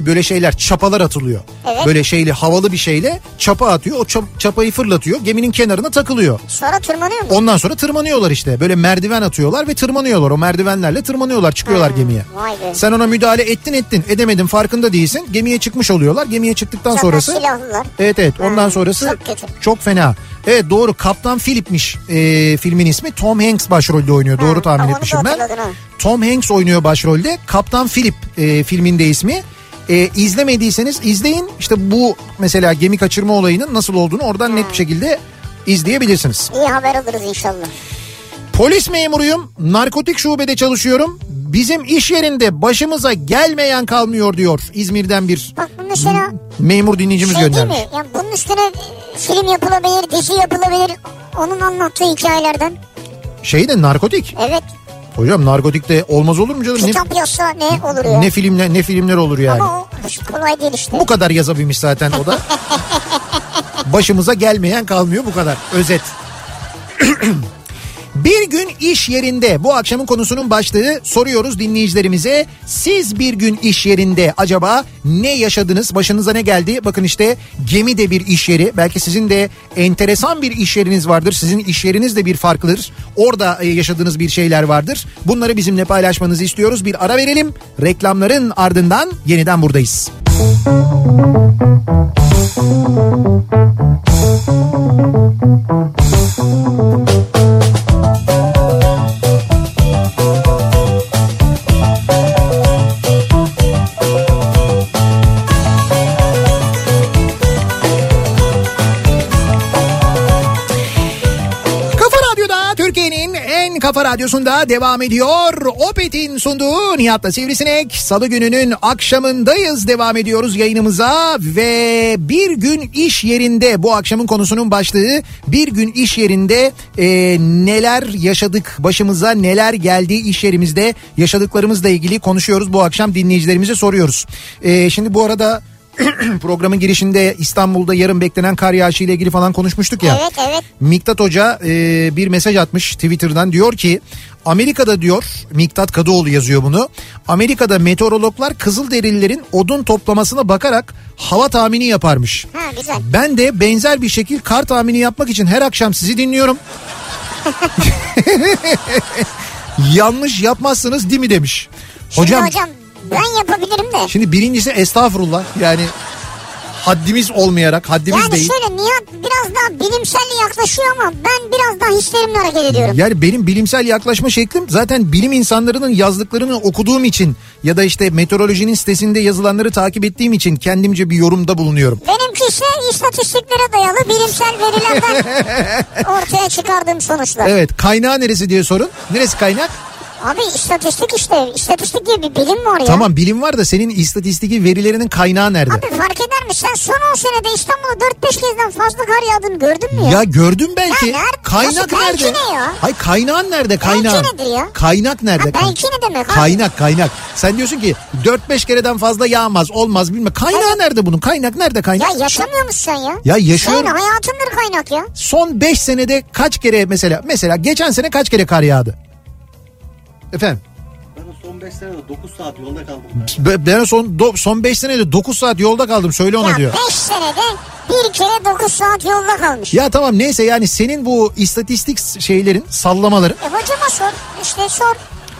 böyle şeyler çapalar atılıyor. Evet. Böyle şeyle havalı bir şeyle çapa atıyor. O çap- çapayı fırlatıyor. Geminin kenarına takılıyor. Sonra tırmanıyor mu? Ondan sonra tırmanıyorlar işte. Böyle merdiven atıyorlar ve tırmanıyorlar. O merdivenlerle tırmanıyorlar, çıkıyorlar Ha, gemiye. vay be. Sen ona müdahale ettin ettin, edemedin farkında değilsin. Gemiye çıkmış oluyorlar. Gemiye çıktıktan Sonra sonrası silahlılar. Evet evet ondan Ha, sonrası çok kötü. çok fena. Evet doğru Kaptan Philip'miş e, filmin ismi. Tom Hanks başrolde oynuyor. doğru tahmin onu da etmişim ben. ha. Tom Hanks oynuyor başrolde. Kaptan Philip e, filminde ismi. E, izlemediyseniz izleyin. İşte bu mesela gemi kaçırma olayının nasıl olduğunu oradan net bir şekilde izleyebilirsiniz. İyi haber alırız inşallah. Polis memuruyum. Narkotik şubede çalışıyorum. Bizim iş yerinde başımıza gelmeyen kalmıyor diyor İzmir'den bir Bak bu mesela memur dinleyicimiz şey değil göndermiş. mi? Yani bunun üstüne film yapılabilir, dizi yapılabilir. Onun anlattığı hikayelerden. Şey de narkotik. Evet. Hocam narkotikte olmaz olur mu canım? Ne, Kitap yazsa ne olur ya? ne filmler ne filmler olur yani. Ama o kolay değil işte. Bu kadar yazabilmiş zaten o da. (laughs) Başımıza gelmeyen kalmıyor bu kadar. Özet. (laughs) Bir gün iş yerinde bu akşamın konusunun başlığı soruyoruz dinleyicilerimize. Siz bir gün iş yerinde acaba ne yaşadınız? Başınıza ne geldi? Bakın işte gemi de bir iş yeri. Belki sizin de enteresan bir iş yeriniz vardır. Sizin iş yeriniz de bir farklıdır. Orada e, yaşadığınız bir şeyler vardır. Bunları bizimle paylaşmanızı istiyoruz. Bir ara verelim. Reklamların ardından yeniden buradayız. Kafa kafa radyosunda devam ediyor. Opet'in sunduğu Nihat'la Sivrisinek. Salı gününün akşamındayız devam ediyoruz yayınımıza. Ve bir gün iş yerinde bu akşamın konusunun başlığı bir gün iş yerinde e, neler yaşadık başımıza neler geldi iş yerimizde yaşadıklarımızla ilgili konuşuyoruz. Bu akşam dinleyicilerimize soruyoruz. E, şimdi bu arada (clears throat) programın girişinde İstanbul'da yarın beklenen kar yağışı ile ilgili falan konuşmuştuk ya. Evet evet. Miktat Hoca e, bir mesaj atmış Twitter'dan diyor ki Amerika'da diyor Miktat Kadıoğlu yazıyor bunu. Amerika'da meteorologlar Kızılderililerin odun toplamasına bakarak hava tahmini yaparmış. Ha güzel. Ben de benzer bir şekil kar tahmini yapmak için her akşam sizi dinliyorum. (laughs) (laughs) Yanlış yapmazsınız değil mi demiş. Şimdi Hocam, hocam ben yapabilirim de. şimdi birincisi estağfurullah yani haddimiz olmayarak haddimiz Yani değil. şöyle Nihat biraz daha bilimsel yaklaşıyor ama ben biraz daha hislerimle hareket ediyorum. Yani benim bilimsel yaklaşma şeklim zaten bilim insanlarının yazdıklarını okuduğum için ya da işte meteorolojinin sitesinde yazılanları takip ettiğim için kendimce bir yorumda bulunuyorum. Benimki ise istatistiklere dayalı bilimsel verilerden (laughs) ortaya çıkardığım sonuçlar. Evet kaynağı neresi diye sorun. Neresi kaynak? Abi istatistik işte. İstatistik diye bir bilim var ya. Tamam bilim var da senin istatistiki verilerinin kaynağı nerede? Abi fark eder mi? Sen son 10 senede İstanbul'da 4-5 kezden fazla kar yağdığını gördün mü ya? Ya gördüm belki. Ya nerede? Kaynak Nasıl belki nerede? ne ya? Hayır kaynağın nerede kaynağın? nedir ya? Kaynak nerede? Ha, belki ne demek abi? Kaynak kaynak. Sen diyorsun ki 4-5 kereden fazla yağmaz olmaz bilme. Kaynağı nerede bunun? Kaynak nerede kaynak? Ya yaşamıyor musun sen ya? Ya yaşıyorum. Senin hayatındır kaynak ya. Son 5 senede kaç kere mesela mesela geçen sene kaç kere kar yağdı? Efendim Ben son 5 senede 9 saat yolda kaldım. ben. be- ben son do- son 5 senede 9 saat yolda kaldım söyle ona Ya diyor. 5 senede bir kere 9 saat yolda kalmış. Ya tamam neyse yani senin bu istatistik şeylerin sallamaların E hocama sor. İşte sor.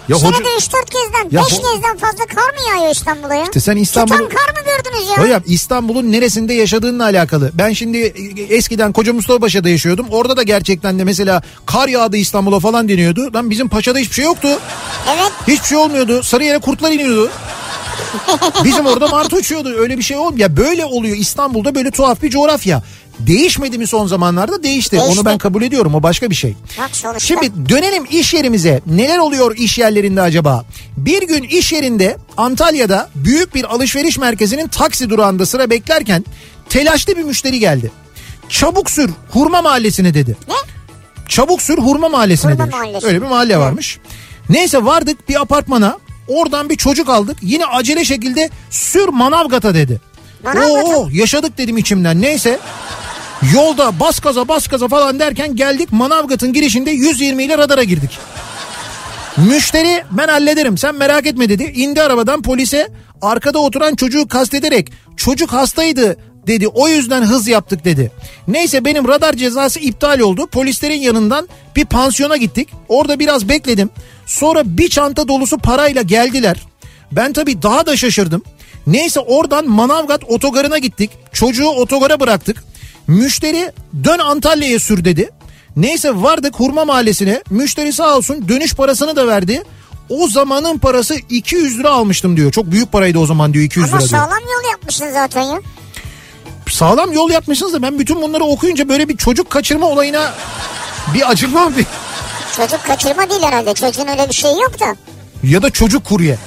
Ya Senede hoca- 3-4 kezden, Ya 5 ho- kezden fazla kar mı yağıyor İstanbul'a ya? İşte sen İstanbul- Tutan kar mı gördünüz ya? Hocam İstanbul'un neresinde yaşadığınla alakalı. Ben şimdi e, eskiden Koca Mustafa'da yaşıyordum. Orada da gerçekten de mesela kar yağdı İstanbul'a falan deniyordu. Lan bizim Paşa'da hiçbir şey yoktu. Evet. Hiçbir şey olmuyordu. Sarıyer'e kurtlar iniyordu. (laughs) Bizim orada martı uçuyordu öyle bir şey olmuyor. Ya böyle oluyor İstanbul'da böyle tuhaf bir coğrafya. Değişmedi mi son zamanlarda? Değişti. Değişti. Onu ben kabul ediyorum. O başka bir şey. Bak sonuçta. Şimdi dönelim iş yerimize. Neler oluyor iş yerlerinde acaba? Bir gün iş yerinde Antalya'da büyük bir alışveriş merkezinin taksi durağında sıra beklerken telaşlı bir müşteri geldi. Çabuk sür Hurma Mahallesi'ne dedi. Ne? Çabuk sür Hurma Mahallesi'ne Hurma demiş. Mahallesi. Öyle bir mahalle varmış. Neyse vardık bir apartmana. Oradan bir çocuk aldık. Yine acele şekilde sür Manavgat'a dedi. Manavgat'a? Oo yaşadık dedim içimden. Neyse. Yolda bas gaza bas gaza falan derken geldik Manavgat'ın girişinde 120 ile radara girdik. Müşteri ben hallederim sen merak etme dedi. İndi arabadan polise arkada oturan çocuğu kastederek çocuk hastaydı dedi. O yüzden hız yaptık dedi. Neyse benim radar cezası iptal oldu. Polislerin yanından bir pansiyona gittik. Orada biraz bekledim. Sonra bir çanta dolusu parayla geldiler. Ben tabii daha da şaşırdım. Neyse oradan Manavgat otogarına gittik. Çocuğu otogara bıraktık. Müşteri dön Antalya'ya sür dedi. Neyse vardık Hurma Mahallesi'ne. Müşteri sağ olsun dönüş parasını da verdi. O zamanın parası 200 lira almıştım diyor. Çok büyük paraydı o zaman diyor 200 Ama lira diyor. sağlam yol yapmışsın zaten ya. Sağlam yol yapmışsınız da ben bütün bunları okuyunca böyle bir çocuk kaçırma olayına bir acımam bir. Çocuk kaçırma değil herhalde. Çocuğun öyle bir şey yok da. Ya da çocuk kurye.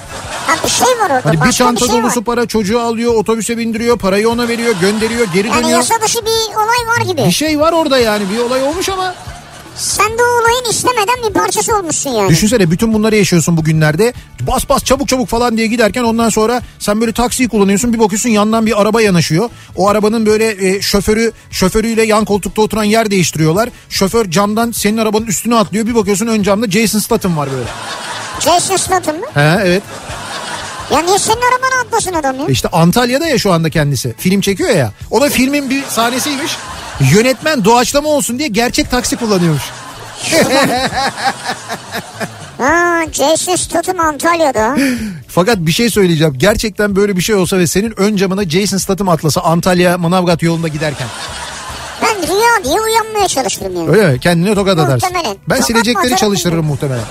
Ha bir şey var orada. Hani bir çanta şey dolusu var. para çocuğu alıyor otobüse bindiriyor parayı ona veriyor gönderiyor geri Yani dönüyor. yasa dışı bir olay var gibi. Bir şey var orada yani bir olay olmuş ama Sen de o olayın istemeden bir parçası olmuşsun yani. Düşünsene bütün bunları yaşıyorsun bugünlerde. Bas bas çabuk çabuk falan diye giderken ondan sonra sen böyle taksiyi kullanıyorsun. Bir bakıyorsun yandan bir araba yanaşıyor. O arabanın böyle e, şoförü şoförüyle yan koltukta oturan yer değiştiriyorlar. Şoför camdan senin arabanın üstüne atlıyor. Bir bakıyorsun ön camda Jason Statham var böyle. Jason Statham mı? He evet. Ya niye senin arabana atlasın adam ya? İşte Antalya'da ya şu anda kendisi. Film çekiyor ya. O da filmin bir sahnesiymiş. Yönetmen doğaçlama olsun diye gerçek taksi kullanıyormuş. (laughs) Ha Jason Statham Antalya'da. (laughs) Fakat bir şey söyleyeceğim. Gerçekten böyle bir şey olsa ve senin ön camına Jason Statham atlasa Antalya Manavgat yolunda giderken. Ben rüya diye uyanmaya çalıştım yani. Öyle mi? Kendine tokat atarsın. Muhtemelen. Ben Tokat silecekleri çalıştırırım muhtemelen.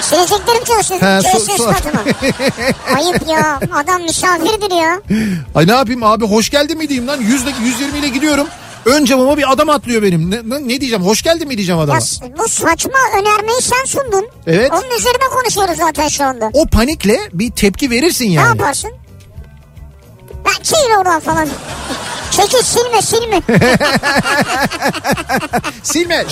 Sileceklerim çalışıyor. He, su- Jason su- Statham'a. (laughs) Ayıp ya. Adam misafirdir ya. Ay ne yapayım abi hoş geldin mi diyeyim lan? 100 120 ile gidiyorum. Ön camıma bir adam atlıyor benim. Ne, ne- ne diyeceğim? Hoş geldin mi diyeceğim adama. Ya bu saçma önermeyi sen sundun. Evet. Onun üzerine konuşuyoruz zaten şu anda. O panikle bir tepki verirsin Ne yani. yaparsın? Ben çekil oradan falan. Çekil silme silme. (laughs) Silme.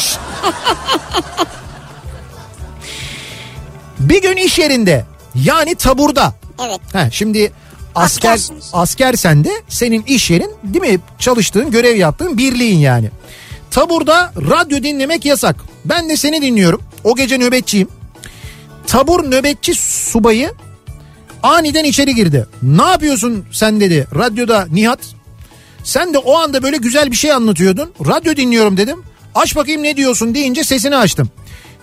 Bir gün iş yerinde yani taburda. evet. Ha, şimdi asker Askersiniz. askersen de senin iş yerin değil mi? Çalıştığın, görev yaptığın birliğin yani. Taburda radyo dinlemek yasak. Ben de seni dinliyorum. O gece nöbetçiyim. Tabur nöbetçi subayı aniden içeri girdi. Ne yapıyorsun sen dedi radyoda Nihat. Sen de o anda böyle güzel bir şey anlatıyordun. Radyo dinliyorum dedim. Aç bakayım ne diyorsun deyince sesini açtım.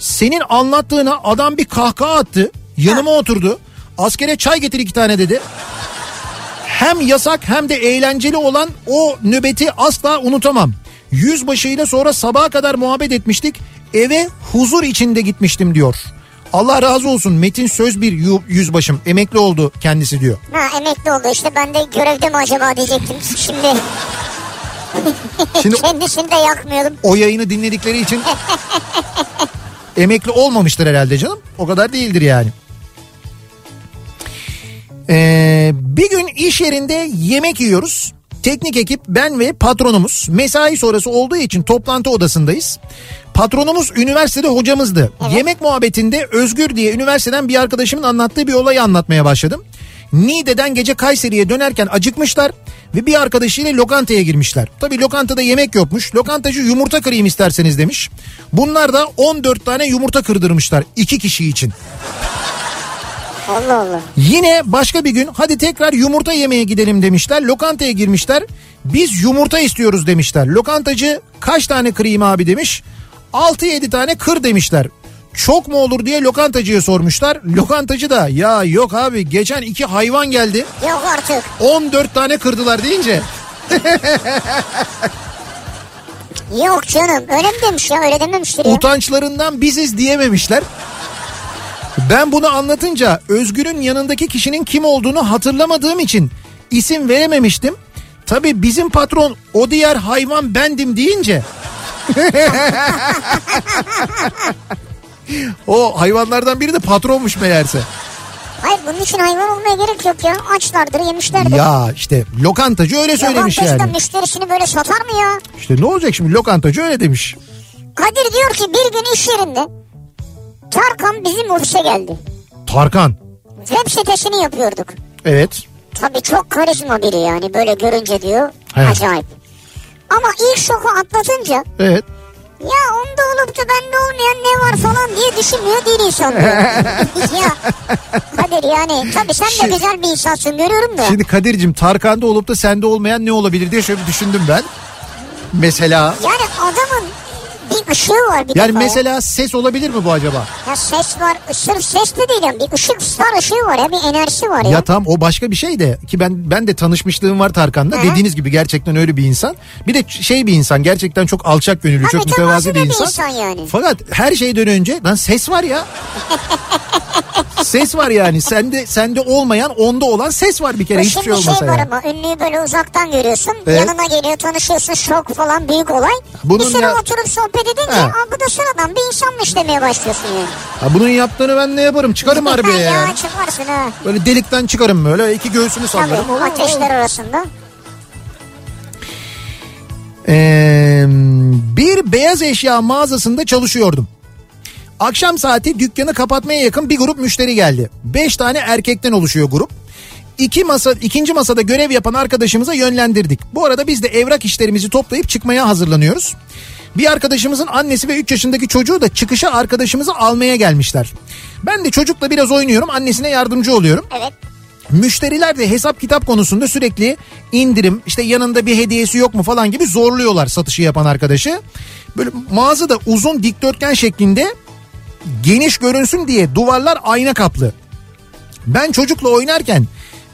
Senin anlattığına adam bir kahkaha attı. Yanıma oturdu. Askere çay getir iki tane dedi. Hem yasak hem de eğlenceli olan o nöbeti asla unutamam. Yüzbaşıyla sonra sabaha kadar muhabbet etmiştik. Eve huzur içinde gitmiştim diyor. Allah razı olsun Metin Söz bir yüzbaşım emekli oldu kendisi diyor. Ha emekli oldu işte ben de görevde mi acaba diyecektim. Şimdi Şimdi (laughs) kendisini de yakmayalım. o yayını dinledikleri için (laughs) emekli olmamıştır herhalde canım. O kadar değildir yani. Ee, bir gün iş yerinde yemek yiyoruz. Teknik ekip ben ve patronumuz mesai sonrası olduğu için toplantı odasındayız. Patronumuz üniversitede hocamızdı. Yemek muhabbetinde Özgür diye üniversiteden bir arkadaşımın anlattığı bir olayı anlatmaya başladım. Niğde'den gece Kayseri'ye dönerken acıkmışlar ve bir arkadaşıyla lokantaya girmişler. Tabii lokantada yemek yokmuş. Lokantacı yumurta kırayım isterseniz demiş. Bunlar da 14 tane yumurta kırdırmışlar iki kişi için. Allah Allah. Yine başka bir gün hadi tekrar yumurta yemeye gidelim demişler. Lokantaya girmişler. Biz yumurta istiyoruz demişler. Lokantacı kaç tane kırayım abi demiş. 6-7 tane kır demişler. Çok mu olur diye lokantacıya sormuşlar. Lokantacı da ya yok abi geçen iki hayvan geldi. Yok artık. 14 tane kırdılar deyince Yok canım öyle mi demiş ya öyle dememiştir ya. utançlarından biziz diyememişler. Ben bunu anlatınca Özgür'ün yanındaki kişinin kim olduğunu hatırlamadığım için isim verememiştim. Tabii bizim patron o diğer hayvan bendim deyince (laughs) o hayvanlardan biri de patronmuş meğerse. Hayır bunun için hayvan olmaya gerek yok ya. Açlardır yemişlerdir. Ya işte lokantacı öyle söylemiş Lokantacı da yani. müşterisini böyle satar mı ya? İşte ne olacak şimdi lokantacı öyle demiş. Kadir diyor ki bir gün iş yerinde Tarkan bizim ofise geldi. Tarkan. Web sitesini yapıyorduk. Evet. Tabii çok karizma biri yani böyle görünce diyor. Evet. Acayip. Ama ilk şoku atlatınca Evet. Ya onda olup da bende olmayan ne var falan diye düşünmüyor değil insan diyor. (laughs) ya Kadir yani tabii sen de Şimdi- güzel bir insansın görüyorum da. Şimdi Kadir'cim Tarkan'da olup da sende olmayan ne olabilir diye şöyle bir düşündüm ben. Mesela Yani adamın bir ışığı var bir yani defa ya. mesela ses olabilir mi bu acaba? Ya ses var sırf ses de değil yani bir ışık star ışığı var ya bir enerjisi var ya. Ya tam o başka bir şey de ki ben ben de tanışmışlığım var Tarkan'da. Hı. Dediğiniz gibi gerçekten öyle bir insan. Bir de şey bir insan gerçekten çok alçak gönüllü, Tabii çok mütevazi bir insan. insan yani. Fakat her şeyden önce lan ses var ya. (laughs) ses var yani. Sende sende olmayan, onda olan ses var bir kere Bu hiçbir Şimdi şey şey olmasa var yani. ama ünlüyü böyle uzaktan görüyorsun. Evet. Yanına geliyor tanışıyorsun şok falan büyük olay. Bunun bir süre ya- oturup sohbet edince He. Aa, bu da sıradan bir insanmış demeye başlıyorsun yani. Ha, bunun yaptığını ben ne yaparım? Çıkarım harbiye (laughs) ya. ya çıkarsın ha. Böyle delikten çıkarım böyle iki göğsünü Tabii sallarım. Oo, ateşler arasında. Ee, bir beyaz eşya mağazasında çalışıyordum. Akşam saati dükkanı kapatmaya yakın bir grup müşteri geldi. Beş tane erkekten oluşuyor grup. İki masa, ikinci masada görev yapan arkadaşımıza yönlendirdik. Bu arada biz de evrak işlerimizi toplayıp çıkmaya hazırlanıyoruz. Bir arkadaşımızın annesi ve 3 yaşındaki çocuğu da çıkışa arkadaşımızı almaya gelmişler. Ben de çocukla biraz oynuyorum annesine yardımcı oluyorum. Evet. Müşteriler de hesap kitap konusunda sürekli indirim işte yanında bir hediyesi yok mu falan gibi zorluyorlar satışı yapan arkadaşı. Böyle mağazada uzun dikdörtgen şeklinde geniş görünsün diye duvarlar ayna kaplı. Ben çocukla oynarken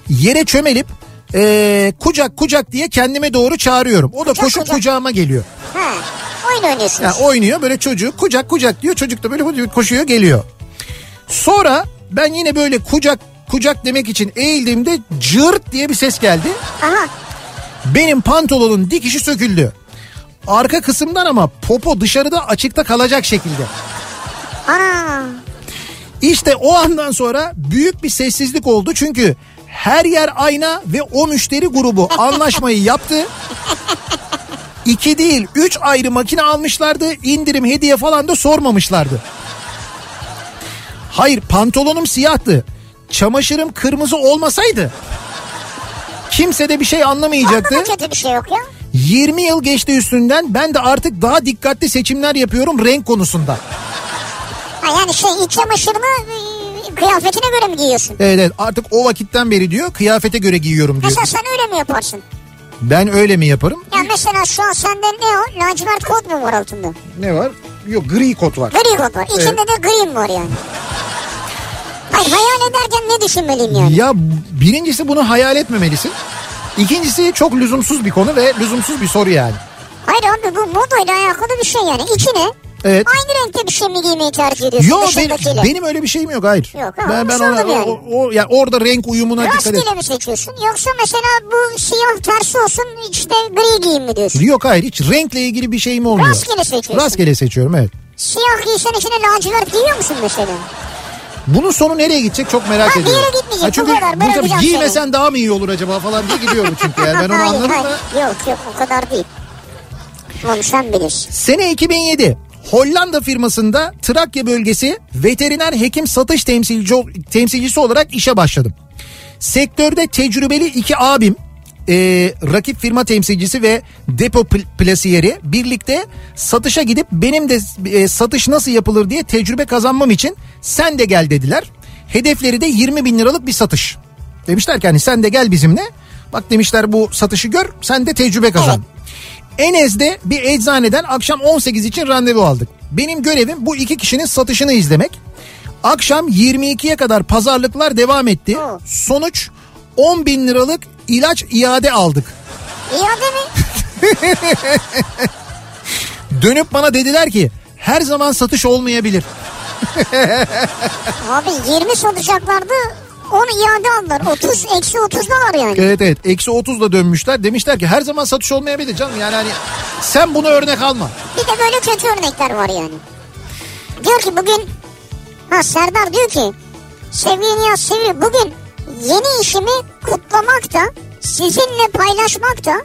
yere çömelip eee, kucak kucak diye kendime doğru çağırıyorum. O da Kucak, koşup kucak. kucağıma geliyor. Ha. Oyun oynuyorsunuz. Yani oynuyor böyle çocuğu kucak kucak diyor. Çocuk da böyle koşuyor geliyor. Sonra ben yine böyle kucak kucak demek için eğildiğimde cırt diye bir ses geldi. Aha. Benim pantolonun dikişi söküldü. Arka kısımdan ama popo dışarıda açıkta kalacak şekilde. Ana. İşte o andan sonra büyük bir sessizlik oldu çünkü her yer ayna ve o müşteri grubu (laughs) anlaşmayı yaptı. İki değil üç ayrı makine almışlardı indirim hediye falan da sormamışlardı. Hayır pantolonum siyahtı. Çamaşırım kırmızı olmasaydı kimse de bir şey anlamayacaktı. Kötü bir şey yok ya. 20 yıl geçti üstünden ben de artık daha dikkatli seçimler yapıyorum renk konusunda. Ha yani şey iç çamaşırını e, kıyafetine göre mi giyiyorsun? Evet, evet artık o vakitten beri diyor kıyafete göre giyiyorum diyor. Mesela sen öyle mi yaparsın? Ben öyle mi yaparım? Ya mesela şu an sende ne o? Lacivert kot mu var altında? Ne var? Yok gri kot var. Gri kot var. İçinde de gri mi var yani? Hayır hayal ederken ne düşünmeliyim yani? Ya birincisi bunu hayal etmemelisin. İkincisi çok lüzumsuz bir konu ve lüzumsuz bir soru yani. Hayır abi bu modayla alakalı bir şey yani. İçine Evet. aynı renkte bir şey mi giymeyi tercih ediyorsun Yok benim, benim öyle bir şeyim yok hayır. Yok, ha, ben ben ona, yani. o, o, yani orada renk uyumuna dikkat et. Rastgele mi seçiyorsun? Yoksa mesela bu siyah tersi olsun işte gri giyeyim mi diyorsun? Yok hayır hiç renkle ilgili bir şeyim olmuyor. Rastgele seçiyorsun. Rastgele seçiyorum evet. Siyah giysen içine lacivert giyiyor musun mesela? Bunun sonu nereye gidecek çok merak Ha, bir ediyorum. yere gitmeyecek, bu çünkü kadar, bu tabii bırakacağım giymesen daha mı iyi olur acaba falan diye gidiyorum çünkü yani ben onu hayır, anladım hayır. da. Yok yok o kadar değil. Onu sen bilirsin. Sene 2007 Hollanda firmasında Trakya bölgesi veteriner hekim satış temsilci, temsilcisi olarak işe başladım. Sektörde tecrübeli iki abim e, rakip firma temsilcisi ve depo pl- plasiyeri birlikte satışa gidip benim de e, satış nasıl yapılır diye tecrübe kazanmam için sen de gel dediler. Hedefleri de 20 bin liralık bir satış. Demişler ki hani sen de gel bizimle. Bak demişler bu satışı gör sen de tecrübe kazan. Enez'de bir eczaneden akşam 18 için randevu aldık. Benim görevim bu iki kişinin satışını izlemek. Akşam 22'ye kadar pazarlıklar devam etti. Sonuç 10 bin liralık ilaç iade aldık. İade mi? (laughs) Dönüp bana dediler ki her zaman satış olmayabilir. (laughs) Abi 20 satacaklardı onu iade aldılar. 30 eksi 30 da var yani. Evet evet eksi 30'la dönmüşler. Demişler ki her zaman satış olmayabilir canım. Yani hani sen bunu örnek alma. Bir de böyle kötü örnekler var yani. Diyor ki bugün ha Serdar diyor ki sevgili Nihat Sevi bugün yeni işimi kutlamakta sizinle paylaşmakta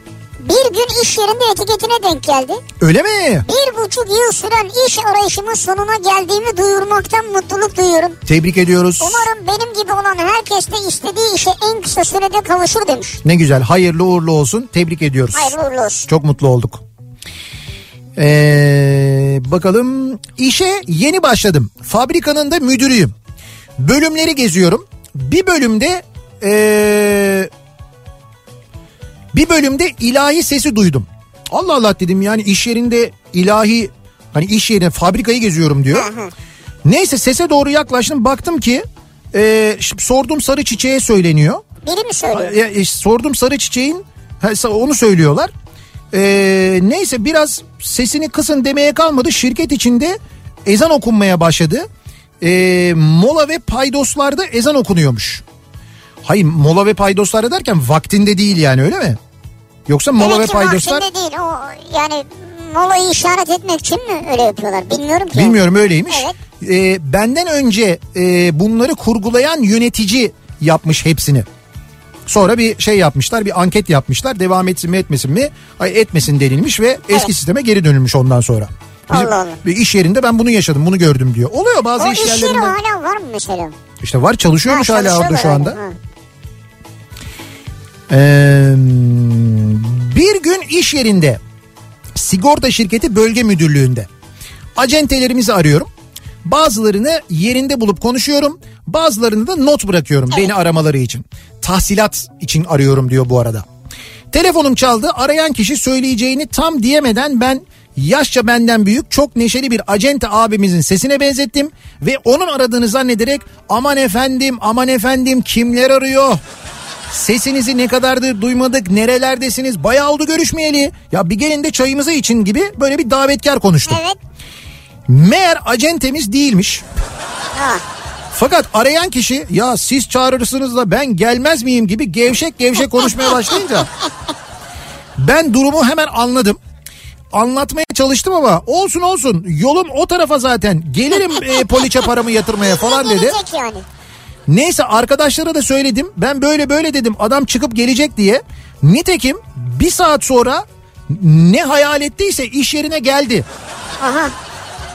bir gün iş yerinde etiketine denk geldi. Öyle mi? Bir buçuk yıl süren iş arayışımın sonuna geldiğimi duyurmaktan mutluluk duyuyorum. Tebrik ediyoruz. Umarım benim gibi olan herkes de istediği işe en kısa sürede kavuşur demiş. Ne güzel. Hayırlı uğurlu olsun. Tebrik ediyoruz. Hayırlı uğurlu olsun. Çok mutlu olduk. Ee, bakalım işe yeni başladım. Fabrikanın da müdürüyüm. Bölümleri geziyorum. Bir bölümde ee, bir bölümde ilahi sesi duydum. Allah Allah dedim yani iş yerinde ilahi hani iş yerine fabrikayı geziyorum diyor. Neyse sese doğru yaklaştım baktım ki ee, sordum sarı çiçeğe söyleniyor. Biri mi söylüyor? Ya, e, sordum sarı çiçeğin onu söylüyorlar. Ee, neyse biraz sesini kısın demeye kalmadı. Şirket içinde ezan okunmaya başladı. Ee, mola ve paydoslarda ezan okunuyormuş. Hayır mola ve paydoslarda derken vaktinde değil yani öyle mi? Yoksa mola Demek ve paydoslar vaktinde değil o yani molayı işaret etmek için mi öyle yapıyorlar bilmiyorum ki. bilmiyorum öyleymiş. Evet. Ee, benden önce e, bunları kurgulayan yönetici yapmış hepsini. Sonra bir şey yapmışlar bir anket yapmışlar devam etsin mi etmesin mi ay etmesin denilmiş ve eski Evet. sisteme geri dönülmüş ondan sonra. Bizim Allah Allah. iş yerinde ben bunu yaşadım bunu gördüm diyor. Oluyor bazı O iş iş yeri yerlerinde. hala var mı mesela? İşte var çalışıyormuş Ha, hala orada şu anda. öyle, ha. Ee, bir gün iş yerinde sigorta şirketi bölge müdürlüğünde acentelerimizi arıyorum. Bazılarını yerinde bulup konuşuyorum. Bazılarını da not bırakıyorum beni aramaları için. Tahsilat için arıyorum diyor bu arada. Telefonum çaldı. Arayan kişi söyleyeceğini tam diyemeden ben yaşça benden büyük çok neşeli bir acente abimizin sesine benzettim ve onun aradığını zannederek aman efendim aman efendim kimler arıyor? Sesinizi ne kadardır duymadık nerelerdesiniz bayağı oldu görüşmeyeli. Ya bir gelin de çayımızı için gibi böyle bir davetkar konuştum. Evet. Meğer acentemiz değilmiş. Ha. Fakat arayan kişi ya siz çağırırsınız da ben gelmez miyim gibi gevşek gevşek konuşmaya başlayınca ben durumu hemen anladım. Anlatmaya çalıştım ama olsun olsun yolum o tarafa zaten gelirim e, poliçe paramı yatırmaya falan dedi. Yani. Neyse arkadaşlara da söyledim. Ben böyle böyle dedim adam çıkıp gelecek diye. Nitekim bir saat sonra ne hayal ettiyse iş yerine geldi. Aha.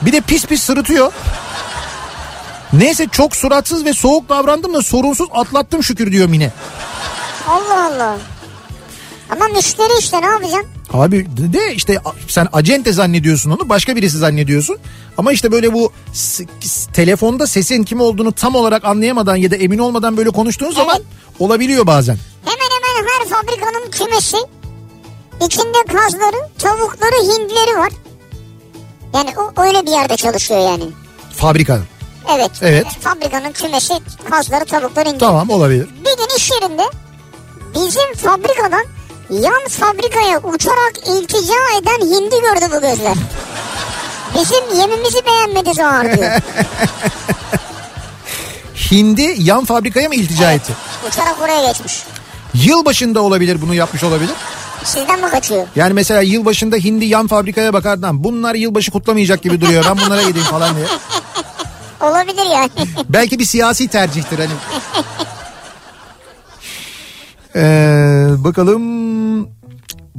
Bir de pis pis sırıtıyor. Neyse çok suratsız ve soğuk davrandım da sorunsuz atlattım şükür diyor Mine. Allah Allah. Ama müşteri işte ne yapacaksın? Abi de- işte sen acente zannediyorsun onu başka birisi zannediyorsun. Ama işte böyle bu telefonda sesin kim olduğunu tam olarak anlayamadan ya da emin olmadan böyle konuştuğun zaman olabiliyor bazen. Hemen hemen her fabrikanın kümesi içinde kazları, tavukları, hindileri var. Yani o öyle bir yerde çalışıyor yani. Fabrika. Evet. Evet. Fabrikanın kümesi kazları, tavukları, hindileri. Tamam olabilir. Bir gün iş yerinde bizim fabrikadan yan fabrikaya uçarak iltica eden hindi gördü bu gözler. Bizim yemimizi beğenmedi zor diyor. (laughs) Hindi yan fabrikaya mı iltica etti? Uçarak oraya geçmiş. Yıl başında olabilir bunu yapmış olabilir. Sizden mi kaçıyor? Yani mesela yılbaşında hindi yan fabrikaya bakardan bunlar yılbaşı kutlamayacak gibi duruyor ben bunlara gideyim falan diye. (laughs) Olabilir yani. (laughs) Belki bir siyasi tercihtir hani. Ee, bakalım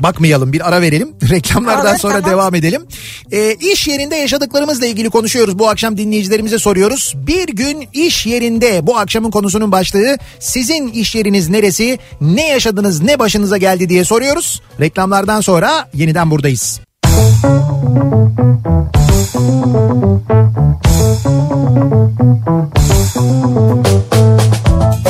bakmayalım bir ara verelim. (laughs) Reklamlardan Olur, sonra tamam. devam edelim. Ee, iş yerinde yaşadıklarımızla ilgili konuşuyoruz. Bu akşam dinleyicilerimize soruyoruz. Bir gün iş yerinde bu akşamın konusunun başlığı sizin iş yeriniz neresi? Ne yaşadınız ne başınıza geldi diye soruyoruz. Reklamlardan sonra yeniden buradayız. Kafa Radyo'da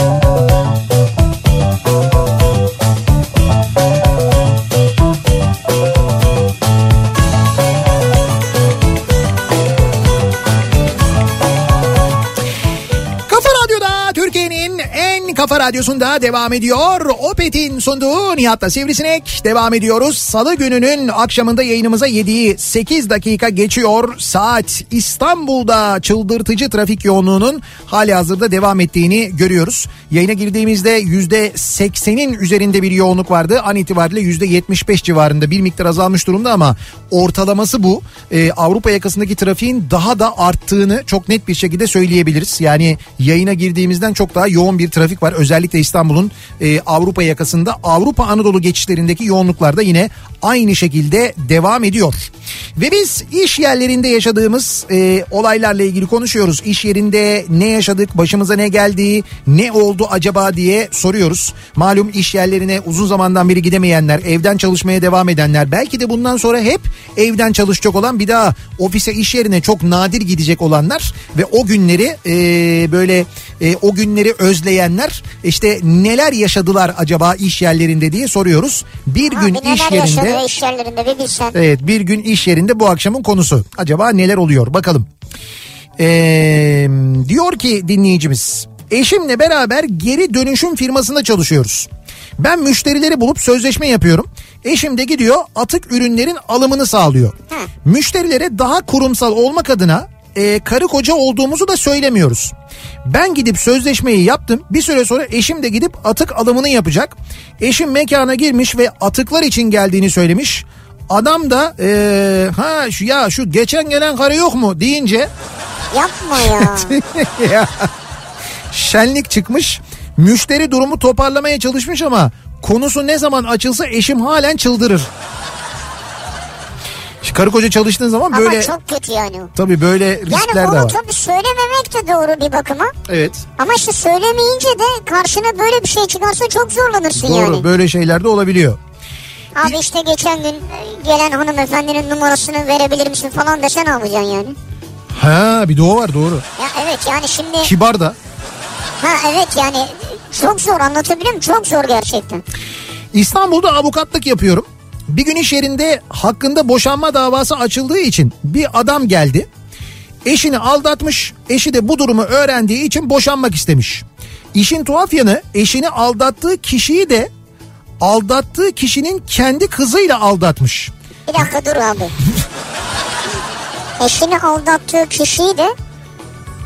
Kafa Radyosu'nda devam ediyor. Opet'in sunduğu Nihat'la Sivrisinek devam ediyoruz. Salı gününün akşamında yayınımıza 7'yi 8 dakika geçiyor. Saat İstanbul'da çıldırtıcı trafik yoğunluğunun hali hazırda devam ettiğini görüyoruz. Yayına girdiğimizde %80'in üzerinde bir yoğunluk vardı. An itibariyle %75 civarında bir miktar azalmış durumda ama ortalaması bu. Ee, Avrupa yakasındaki trafiğin daha da arttığını çok net bir şekilde söyleyebiliriz. Yani yayına girdiğimizden çok daha yoğun bir trafik var. Özellikle İstanbul'un e, Avrupa yakasında Avrupa Anadolu geçişlerindeki yoğunluklar da yine aynı şekilde devam ediyor. Ve biz iş yerlerinde yaşadığımız e, olaylarla ilgili konuşuyoruz. İş yerinde ne yaşadık, başımıza ne geldi, ne oldu acaba diye soruyoruz. Malum iş yerlerine uzun zamandan beri gidemeyenler, evden çalışmaya devam edenler, belki de bundan sonra hep evden çalışacak olan bir daha ofise iş yerine çok nadir gidecek olanlar ve o günleri e, böyle e, o günleri özleyenler işte neler yaşadılar acaba iş yerlerinde diye soruyoruz. Bir Abi gün iş yerinde yaşanıyor iş yerlerinde bir bilsen. Evet bir gün iş yerinde bu akşamın konusu. Acaba neler oluyor bakalım. Ee, diyor ki dinleyicimiz eşimle beraber geri dönüşüm firmasında çalışıyoruz. Ben müşterileri bulup sözleşme yapıyorum. Eşim de gidiyor atık ürünlerin alımını sağlıyor. Hı. Müşterilere daha kurumsal olmak adına e, karı koca olduğumuzu da söylemiyoruz. Ben gidip sözleşmeyi yaptım. Bir süre sonra eşim de gidip atık alımını yapacak. Eşim mekana girmiş ve atıklar için geldiğini söylemiş. Adam da e, ha şu ya şu geçen gelen karı yok mu deyince (laughs) Yapma ya. (laughs) ya, şenlik çıkmış. Müşteri durumu toparlamaya çalışmış ama konusu ne zaman açılsa eşim halen çıldırır. Şimdi Karı koca çalıştığın zaman böyle Ama çok kötü yani. tabii böyle Yani riskler de onu var. tabii söylememek de doğru bir bakıma. Evet. Ama işte söylemeyince de karşına böyle bir şey çıkarsa çok zorlanırsın Doğru yani. böyle şeyler de olabiliyor. Abi işte geçen gün e, gelen hanımefendinin numarasını verebilir misin falan dese ne yapacaksın yani? Ha bir de o var doğru. Ya evet yani şimdi Kibar da. ha evet yani çok zor anlatabiliyor muyum? Çok zor gerçekten. İstanbul'da avukatlık yapıyorum. Bir gün iş yerinde hakkında boşanma davası açıldığı için bir adam geldi. Eşini aldatmış. Eşi de bu durumu öğrendiği için boşanmak istemiş. İşin tuhaf yanı eşini aldattığı kişiyi de aldattığı kişinin kendi kızıyla aldatmış. Bir dakika dur abi. Eşini aldattığı kişiyi de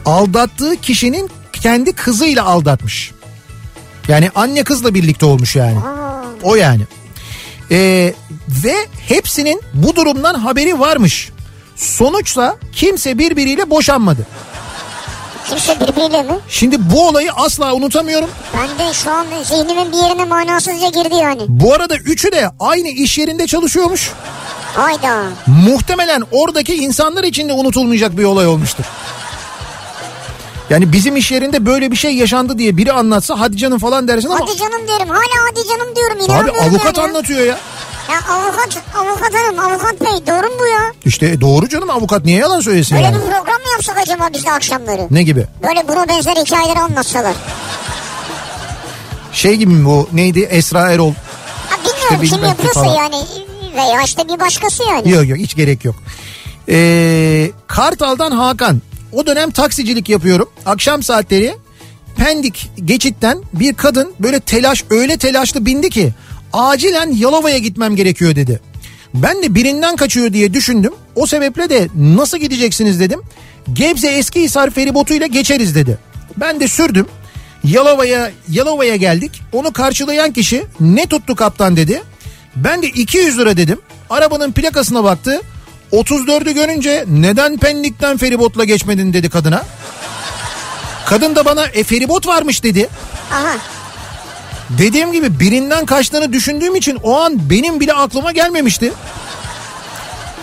Aldattığı kişinin kendi kızıyla aldatmış. Yani anne kızla birlikte olmuş yani. O yani. Ee, ve hepsinin bu durumdan haberi varmış. Sonuçsa kimse birbiriyle boşanmadı. kimse birbiriyle mi? Şimdi bu olayı asla unutamıyorum. Ben de şu an zihnimin bir yerine manasızca girdi yani. Bu arada üçü de aynı iş yerinde çalışıyormuş. Hayda. Muhtemelen oradaki insanlar için de unutulmayacak bir olay olmuştur. Yani bizim iş yerinde böyle bir şey yaşandı diye biri anlatsa hadi canım falan dersin ama Hadi canım diyorum. Hala hadi canım diyorum. abi İnanmıyorum avukat yani ya. anlatıyor ya. Ya avukat, avukat hanım, avukat bey doğru mu bu ya? İşte e, doğru canım avukat niye yalan söylesin Böyle yani? bir program mı yapsak acaba biz de akşamları? Ne gibi? Böyle buna benzer hikayeleri anlatsalar. Şey gibi mi bu neydi Esra Erol? Ha bilmiyorum İşte kim yapıyorsa falan. yani veya işte bir başkası yani. Yok yok hiç gerek yok. Ee, Kartal'dan Hakan. O dönem taksicilik yapıyorum. Akşam saatleri Pendik geçitten bir kadın böyle telaş öyle telaşlı bindi ki acilen Yalova'ya gitmem gerekiyor dedi. Ben de birinden kaçıyor diye düşündüm. O sebeple de nasıl gideceksiniz dedim. Gebze Eskihisar feribotuyla geçeriz dedi. Ben de sürdüm. Yalova'ya Yalova'ya geldik. Onu karşılayan kişi ne tuttu kaptan dedi. Ben de 200 lira dedim. Arabanın plakasına baktı. 34'ü görünce neden Pendik'ten feribotla geçmedin dedi kadına. Kadın da bana e feribot varmış dedi. Aha. Dediğim gibi birinden kaçtığını düşündüğüm için o an benim bile aklıma gelmemişti.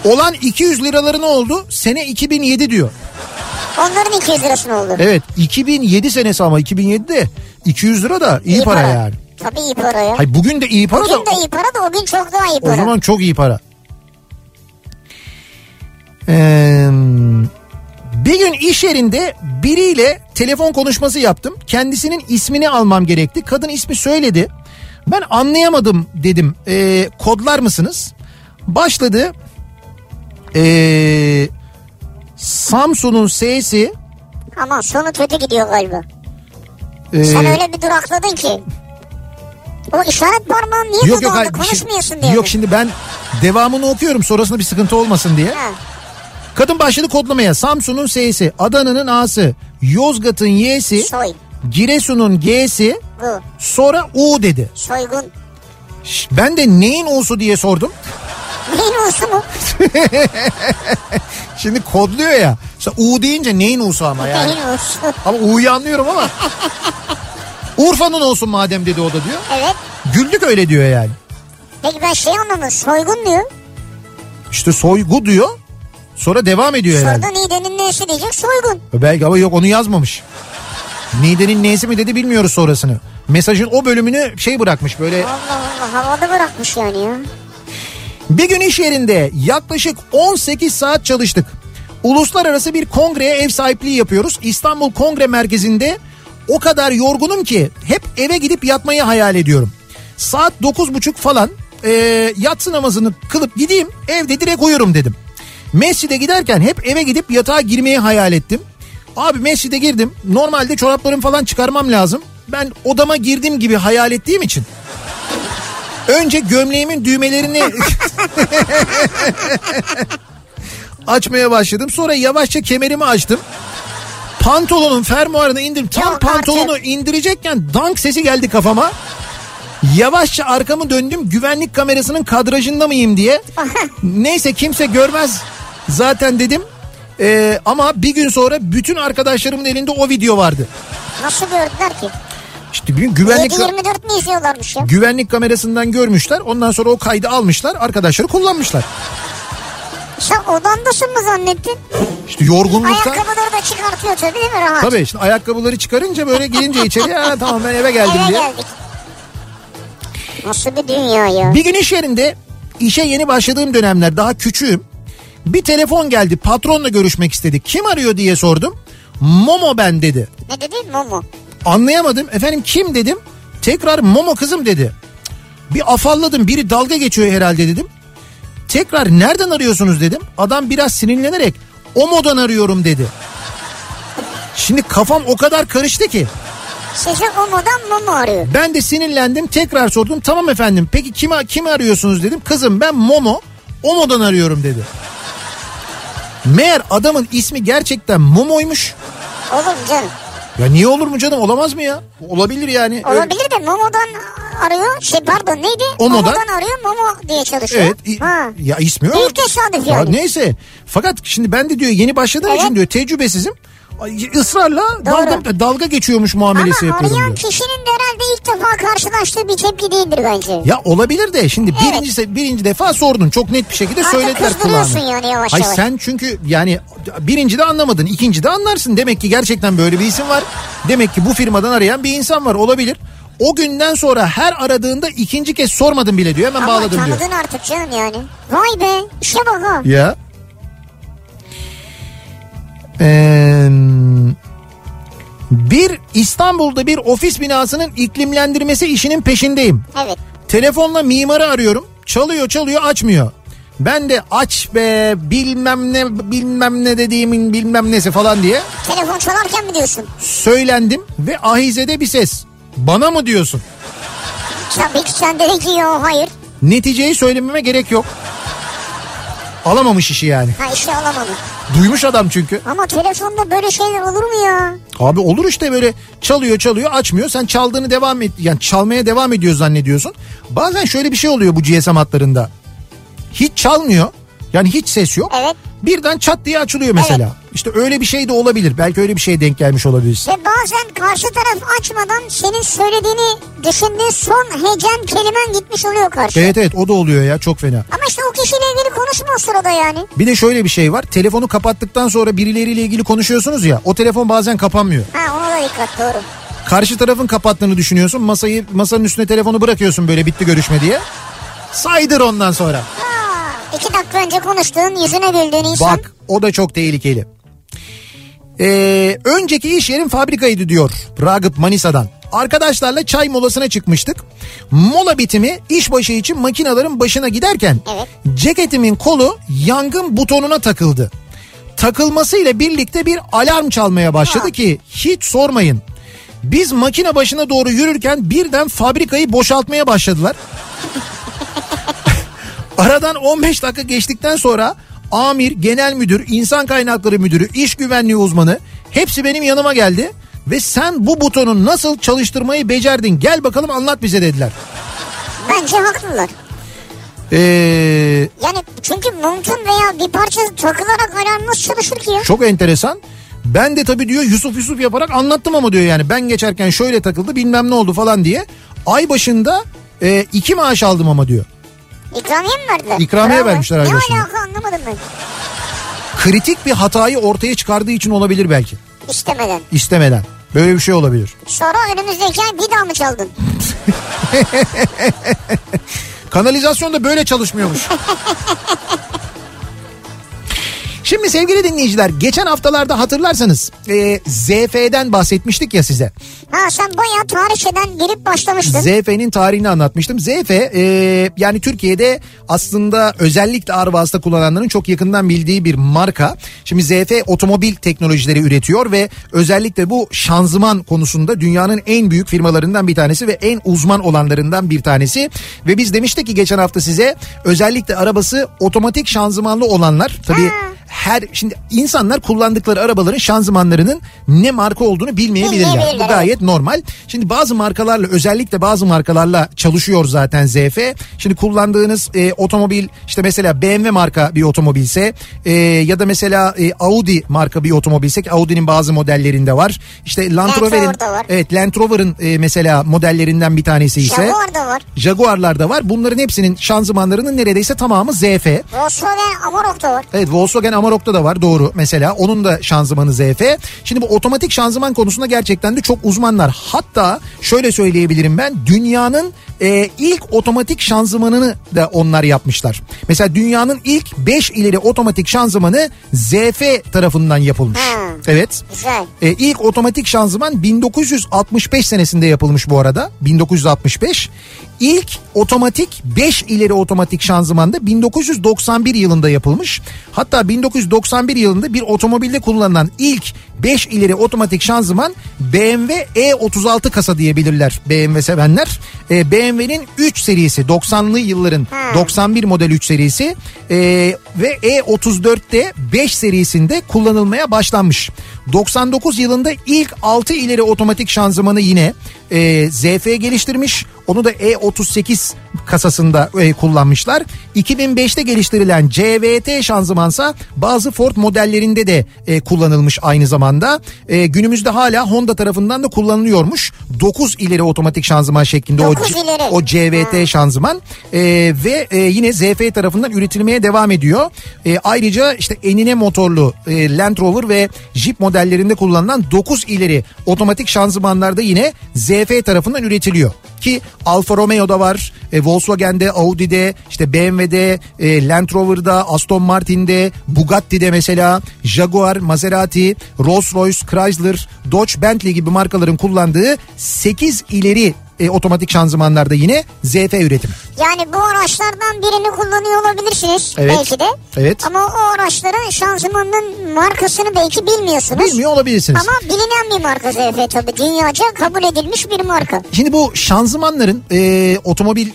Olan 200 liraları ne oldu? Sene 2007 diyor. Onların 200 lirası ne oldu? Evet 2007 senesi ama 2007'de 200 lira da iyi, para, yani. Tabii iyi para ya. Hay bugün de iyi para Bugün da de iyi para da o gün çok daha iyi o para. zaman çok iyi para. Ee, bir gün iş yerinde biriyle telefon konuşması yaptım. Kendisinin ismini almam gerekti. Kadın ismi söyledi. Ben anlayamadım dedim. Ee, kodlar mısınız? Başladı. Ee, Samsun'un S'si Ama sonu kötü gidiyor galiba. Ee, Sen öyle bir durakladın ki. O işaret parmağın niye yok yok hayır. konuşmuyorsun diye. Yok şimdi ben devamını okuyorum sonrasında bir sıkıntı olmasın diye. Ha, Kadın başladı kodlamaya. Samsun'un S'si, Adana'nın A'sı, Yozgat'ın Y'si, soy. Giresun'un G'si, Bu. sonra U dedi. Soygun. Ben de neyin U'su diye sordum. Neyin usu mu? (laughs) Şimdi kodluyor ya. U deyince neyin U'su ama yani. Neyin usu? Ama U'yu anlıyorum ama. Urfa'nın olsun madem dedi o da diyor. Evet. Güldük öyle diyor yani. Peki ben şey anlamadım. Soygun diyor. İşte soygu diyor. Sonra devam ediyor herhalde. Sonra Niğde'nin nesi diyecek? Soygun. Belki ama yok onu yazmamış. Nide'nin neyse mi dedi bilmiyoruz sonrasını. Mesajın o bölümünü şey bırakmış böyle Allah Allah havada bırakmış yani ya. bir gün iş yerinde yaklaşık 18 saat çalıştık. Uluslararası bir kongreye ev sahipliği yapıyoruz. İstanbul Kongre Merkezi'nde o kadar yorgunum ki hep eve gidip yatmayı hayal ediyorum. Saat 9.30 falan e, yatsı namazını kılıp gideyim evde direkt uyurum dedim. Mescide giderken hep eve gidip yatağa girmeyi hayal ettim. Abi mescide girdim. Normalde çoraplarımı falan çıkarmam lazım. Ben odama girdim gibi hayal ettiğim için Önce gömleğimin düğmelerini (laughs) açmaya başladım. Sonra yavaşça kemerimi açtım. Pantolonun fermuarını indirdim. Tam Yok pantolonu artık. indirecekken dank sesi geldi kafama. Yavaşça arkamı döndüm güvenlik kamerasının kadrajında mıyım diye. (laughs) Neyse kimse görmez zaten dedim. Ee, ama bir gün sonra bütün arkadaşlarımın elinde o video vardı. Nasıl gördüler ki? İşte bir güvenlik 7-24 mi izliyorlarmış ya? güvenlik kamerasından görmüşler. Ondan sonra o kaydı almışlar. Arkadaşları kullanmışlar. Sen odandasın mı zannettin? İşte yorgunluktan. Ayakkabıları da çıkartıyor tabii değil mi rahat? Tabii işte ayakkabıları çıkarınca böyle gelince içeri "Ha, tamam ben eve geldim Eve diye. geldik. Nasıl bir dünya ya? Bir gün iş yerinde işe yeni başladığım dönemler daha küçüğüm. Bir telefon geldi patronla görüşmek istedi. Kim arıyor diye sordum. Momo ben dedi. Ne dedi? Momo. Anlayamadım. Efendim kim dedim. Tekrar Momo kızım dedi. Bir afalladım biri dalga geçiyor herhalde dedim. Tekrar nereden arıyorsunuz dedim. Adam biraz sinirlenerek Omo'dan arıyorum dedi. Şimdi kafam o kadar karıştı ki. Sizi Omo'dan Momo arıyor. Ben de sinirlendim tekrar sordum. Tamam efendim peki kimi, kimi arıyorsunuz dedim. Kızım ben Momo Omo'dan arıyorum dedi. Meğer adamın ismi gerçekten Momo'ymuş. Olur canım? Ya niye olur mu canım olamaz mı ya? Olabilir yani. Öyle- Olabilir de Momo'dan arıyor. Şey pardon neydi? Omo'dan. Momo'dan arıyor Momo diye çalışıyor. Evet. Ha. Ya ismi öyle. Büyük tesadüf Ya yani. neyse. Fakat şimdi ben de diyor yeni başladığım Evet. için diyor tecrübesizim. Israrla dalga, dalga geçiyormuş muamelesi Ama yapıyorum arayan diyor. kişinin de herhalde ilk defa karşılaştığı bir tepki değildir bence. Ya olabilir de şimdi Evet. birinci, birinci defa sordun çok net bir şekilde Artık söylediler kulağına. yani yavaş Hayır yavaş. sen çünkü yani birinci de anlamadın ikinci de anlarsın. Demek ki gerçekten böyle bir isim var. Demek ki bu firmadan arayan bir insan var olabilir. O günden sonra her aradığında ikinci kez sormadım bile diyor hemen Ama bağladım diyor. tanıdın artık canım yani. Vay be işe bak ha. Ya. Ee, bir İstanbul'da bir ofis binasının iklimlendirmesi işinin peşindeyim. Evet. Telefonla mimarı arıyorum. Çalıyor çalıyor açmıyor. Ben de aç be bilmem ne bilmem ne dediğimin bilmem nesi falan diye Telefon çalarken mi diyorsun? söylendim ve ahizede bir ses. Bana mı diyorsun? Tabii ki sen dedin ki yo hayır. Neticeyi söylememe gerek yok. Alamamış işi yani. Ha işe alamadım. Duymuş adam çünkü. Ama telefonda böyle şeyler olur mu ya? Abi olur işte böyle çalıyor çalıyor açmıyor. Sen çaldığını devam et yani çalmaya devam ediyor zannediyorsun. Bazen şöyle bir şey oluyor bu GSM hatlarında. Hiç çalmıyor. Yani hiç ses yok. Evet. Birden çat diye açılıyor mesela. İşte öyle bir şey de olabilir. Belki öyle bir şeye denk gelmiş olabilir. Ve bazen karşı taraf açmadan senin söylediğini düşündüğü son hecen kelimen gitmiş oluyor karşı. Evet evet o da oluyor ya çok fena. Ama işte o kişiyle ilgili konuşma o sırada yani. Bir de şöyle bir şey var. Telefonu kapattıktan sonra birileriyle ilgili konuşuyorsunuz ya. O telefon bazen kapanmıyor. Ha ona da dikkat doğru. Karşı tarafın kapattığını düşünüyorsun. Masayı masanın üstüne telefonu bırakıyorsun böyle bitti görüşme diye. Saydır ondan sonra. Ha, iki dakika önce konuştuğun yüzüne güldüğün insan. Bak o da çok tehlikeli. Ee, önceki iş yerim fabrikaydı diyor Ragıp Manisa'dan. Arkadaşlarla çay molasına çıkmıştık. Mola bitimi işbaşı için makinaların başına giderken Evet. ceketimin kolu yangın butonuna takıldı. Takılmasıyla birlikte bir alarm çalmaya başladı Ha. ki hiç sormayın. Biz makine başına doğru yürürken birden fabrikayı boşaltmaya başladılar. (laughs) Aradan 15 dakika geçtikten sonra amir, genel müdür, insan kaynakları müdürü, iş güvenliği uzmanı hepsi benim yanıma geldi. Ve sen bu butonu nasıl çalıştırmayı becerdin gel bakalım anlat bize dediler. Bence haklılar. Ee, Yani çünkü montun veya bir parça takılarak alarm nasıl çalışır ki ya? çok enteresan. Ben de tabii diyor Yusuf Yusuf yaparak anlattım ama diyor yani ben geçerken şöyle takıldı bilmem ne oldu falan diye. Ay başında e, iki maaş aldım ama diyor. İkramiye mi verdiler? İkramiye Bravo. vermişler ay Ne alaka anlamadım ben. Kritik bir hatayı ortaya çıkardığı için olabilir belki. İstemeden. İstemeden. Böyle bir şey olabilir. Sonra önümüzdeki ay bir daha mı çaldın? (laughs) Kanalizasyon da böyle çalışmıyormuş. (laughs) Şimdi sevgili dinleyiciler geçen haftalarda hatırlarsanız e, ZF'den bahsetmiştik ya size. Ha sen bayağı tarihçeden girip başlamıştın. ZF'nin tarihini anlatmıştım. ZF e, yani Türkiye'de aslında özellikle ağır vasıta kullananların çok yakından bildiği bir marka. Şimdi ZF otomobil teknolojileri üretiyor ve özellikle bu şanzıman konusunda dünyanın en büyük firmalarından bir tanesi ve en uzman olanlarından bir tanesi. Ve biz demiştik ki geçen hafta size özellikle arabası otomatik şanzımanlı olanlar tabii her şimdi insanlar kullandıkları arabaların şanzımanlarının ne marka olduğunu bilmeyebilirler. Bu Bilmeyebilirler, gayet normal. Şimdi bazı markalarla özellikle bazı markalarla çalışıyor zaten ZF. Şimdi kullandığınız e, otomobil işte mesela BMW marka bir otomobilse e, ya da mesela e, Audi marka bir otomobilse ki Audi'nin bazı modellerinde var. İşte Land Rover'in evet Land Rover'ın e, mesela modellerinden bir tanesi ise Jaguar da var. Jaguar'lar da var. Bunların hepsinin şanzımanlarının neredeyse tamamı ZF. Volkswagen Amarok da var. Evet Volkswagen Amarok'ta da var doğru mesela onun da şanzımanı ZF. Şimdi bu otomatik şanzıman konusunda gerçekten de çok uzmanlar. Hatta şöyle söyleyebilirim ben dünyanın e, ilk otomatik şanzımanını da onlar yapmışlar. Mesela dünyanın ilk 5 ileri otomatik şanzımanı ZF tarafından yapılmış. Ha. Evet. Güzel. E, ilk otomatik şanzıman 1965 senesinde yapılmış bu arada. 1965. İlk otomatik 5 ileri otomatik şanzıman da 1991 yılında yapılmış. Hatta 1991 yılında bir otomobilde kullanılan ilk 5 ileri otomatik şanzıman BMW E36 kasa diyebilirler BMW sevenler. E, BMW'nin 3 serisi 90'lı yılların Ha. 91 model 3 serisi e, ve E34'te 5 serisinde kullanılmaya başlanmış. 99 yılında ilk 6 ileri otomatik şanzımanı yine e, ZF geliştirmiş. Onu da E38 kasasında e, kullanmışlar. 2005'te geliştirilen CVT şanzımansa bazı Ford modellerinde de e, kullanılmış aynı zamanda. E, günümüzde hala Honda tarafından da kullanılıyormuş. 9 ileri otomatik şanzıman şeklinde o, ileri. o CVT şanzıman E, ve e, yine ZF tarafından üretilmeye devam ediyor. E, ayrıca işte enine motorlu e, Land Rover ve Jeep modellerinde kullanılan 9 ileri otomatik şanzımanlarda yine ZF tarafından üretiliyor. Ki Alfa Romeo'da var, e, Volkswagen'de, Audi'de, işte BMW'de, e, Land Rover'da, Aston Martin'de, Bugatti'de mesela, Jaguar, Maserati, Rolls-Royce, Chrysler, Dodge, Bentley gibi markaların kullandığı 8 ileri e, otomatik şanzımanlarda yine ZF üretimi. Yani bu araçlardan birini kullanıyor olabilirsiniz Evet. belki de. Evet. Ama o araçların şanzımanının markasını belki bilmiyorsunuz. Bilmiyor olabilirsiniz. Ama bilinen bir marka ZF tabii. Dünyaca kabul edilmiş bir marka. Şimdi bu şanzımanların e, otomobil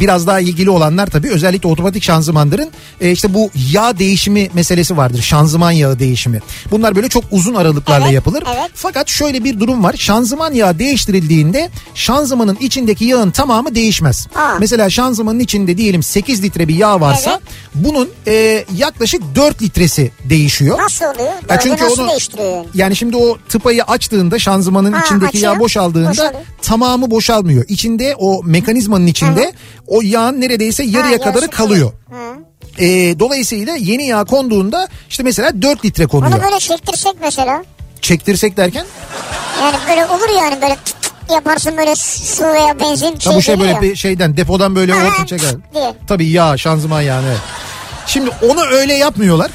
biraz daha ilgili olanlar tabii özellikle otomatik şanzımanların e, işte bu yağ değişimi meselesi vardır. Şanzıman yağı değişimi. Bunlar böyle çok uzun aralıklarla Evet, yapılır. evet. Fakat şöyle bir durum var. Şanzıman yağı değiştirildiğinde şanzımanın içindeki yağın tamamı değişmez. Aa. Mesela şanzımanın içinde diyelim 8 litre bir yağ varsa Evet. bunun e, yaklaşık 4 litresi değişiyor. Nasıl oluyor? Ya çünkü nasıl onu değiştiriyor yani? şimdi o tıpayı açtığında şanzımanın Ha, içindeki yağ açıyor. boşaldığında Boşalıyor. tamamı boşalmıyor. İçinde o mekanizmanın içinde o yağın neredeyse yarıya Ha, kadarı kalıyor. Hı. Ee, dolayısıyla yeni yağ konduğunda işte mesela 4 litre konuyor. Onu böyle çektirsek mesela. Çektirsek derken Yani böyle olur yani böyle tık tık yaparsın böyle su veya benzin şey bu şey böyle bir şeyden depodan böyle hop çeker. Tabii yağ şanzıman yani. evet. Şimdi onu öyle yapmıyorlar.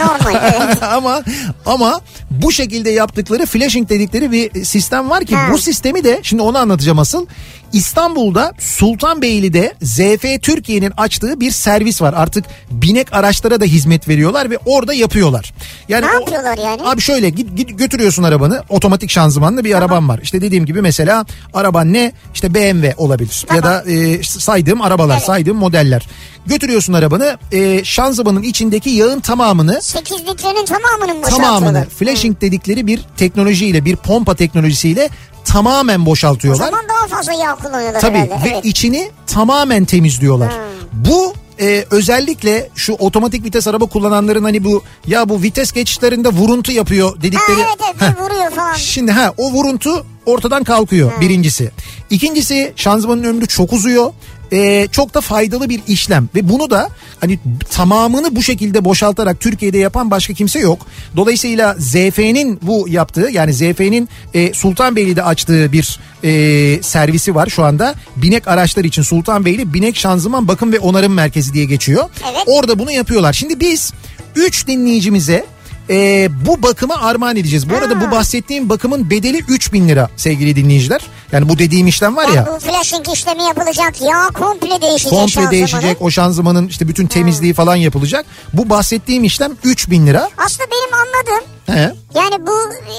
Normal evet. (laughs) ama ama bu şekilde yaptıkları flashing dedikleri bir sistem var ki Ha. bu sistemi de şimdi onu anlatacağım asıl İstanbul'da Sultanbeyli'de ZF Türkiye'nin açtığı bir servis var. Artık binek araçlara da hizmet veriyorlar ve orada yapıyorlar. Yani Ne o- yapıyorlar yani? Abi şöyle git, git götürüyorsun arabanı. Otomatik şanzımanlı bir araban var. İşte dediğim gibi mesela araban ne? İşte BMW olabilir. Ya da e, saydığım arabalar, Evet. saydığım modeller. Götürüyorsun arabanı. E, şanzımanın içindeki yağın tamamını 8 litrenin tamamını mı tamamını flashing dedikleri bir teknolojiyle bir pompa teknolojisiyle tamamen O boşaltıyorlar. zaman daha fazla yağ kullanıyorlar Tabii herhalde. ve evet. içini tamamen temizliyorlar. Bu e, özellikle şu otomatik vites araba kullananların hani bu ya bu vites geçişlerinde vuruntu yapıyor Ha, dedikleri. evet evet Heh. vuruyor falan. Şimdi ha o vuruntu ortadan kalkıyor birincisi. İkincisi şanzımanın ömrü çok uzuyor. Ee, çok da faydalı bir işlem ve bunu da hani tamamını bu şekilde boşaltarak Türkiye'de yapan başka kimse yok. Dolayısıyla ZF'nin bu yaptığı yani ZF'nin e, Sultanbeyli'de açtığı bir e, servisi var şu anda. Binek araçlar için Sultanbeyli Binek Şanzıman Bakım ve Onarım Merkezi diye geçiyor. Evet. Orada bunu yapıyorlar. Şimdi biz 3 dinleyicimize e, bu bakıma armağan edeceğiz. Bu arada bu bahsettiğim bakımın bedeli 3000 lira sevgili dinleyiciler. Yani bu dediğim işlem var Yani ya. bu flashing işlemi yapılacak. Yağ komple değişecek Komple şanzımanı. değişecek o şanzımanın işte bütün temizliği falan yapılacak. Bu bahsettiğim işlem 3000 lira. Aslında benim anladığım He. yani bu e,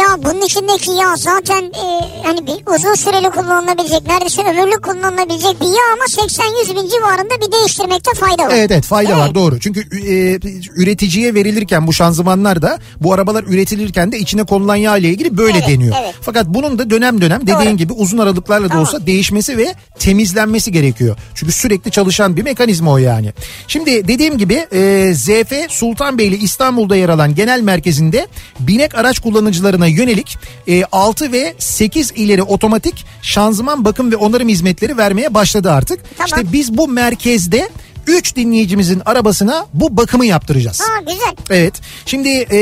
yağ bunun içindeki yağ zaten e, hani bir uzun süreli kullanılabilecek neredeyse ömürlük kullanılabilecek bir yağ ama 80-100 bin civarında bir değiştirmekte fayda var. Evet evet fayda Evet. var doğru. Çünkü e, üreticiye verilirken bu şanzımanlar da bu arabalar üretilirken de içine konulan yağ ile ilgili böyle Evet, deniyor. evet. Fakat bunun da dönem dönem dediğin Doğru. Gibi uzun aralıklarla da Tamam. olsa değişmesi ve temizlenmesi gerekiyor. Çünkü sürekli çalışan bir mekanizma o yani. Şimdi dediğim gibi e, ZF Sultanbeyli İstanbul'da yer alan genel merkezinde binek araç kullanıcılarına yönelik e, 6 ve 8 ileri otomatik şanzıman bakım ve onarım hizmetleri vermeye başladı artık. Tamam. İşte biz bu merkezde 3 dinleyicimizin arabasına bu bakımı yaptıracağız. Ha güzel. Evet. Şimdi e,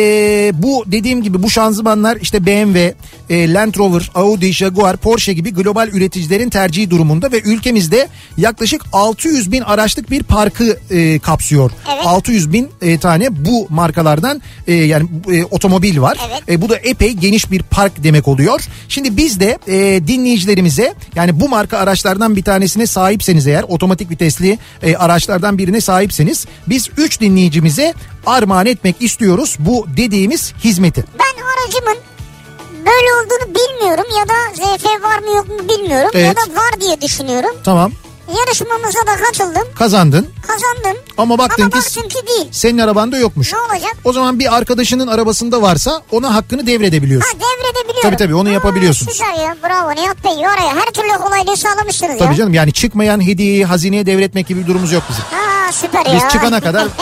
bu dediğim gibi bu şanzımanlar işte BMW, e, Land Rover, Audi, Jaguar, Porsche gibi global üreticilerin tercihi durumunda ve ülkemizde yaklaşık 600 bin araçlık bir parkı e, kapsıyor. Evet. 600 bin e, tane bu markalardan e, yani e, otomobil var. Evet. E, bu da epey geniş bir park demek oluyor. Şimdi biz de e, dinleyicilerimize yani bu marka araçlardan bir tanesine sahipseniz eğer otomatik vitesli e, araçlardan birine sahipseniz biz 3 dinleyicimize armağan etmek istiyoruz bu dediğimiz hizmeti. Ben aracımın böyle olduğunu bilmiyorum ya da ZF var mı yok mu bilmiyorum ya Evet. da var diye düşünüyorum. Tamam Yarışmamıza da katıldım. kazandın Kazandım. ama baktın Ama ki baktım ki değil. senin arabanda yokmuş. Ne olacak? O zaman bir arkadaşının arabasında varsa ona hakkını Ha devredebiliyorsun. devredebiliyorum. Tabii tabii, onu Aa, yapabiliyorsunuz. Süper ya bravo Nihat Bey var ya her türlü kolaylığı sağlamışsınız Tabii ya. canım yani çıkmayan hediyeyi hazineye devretmek gibi bir durumumuz yok bizim. Ha süper Biz ya. çıkana kadar (laughs)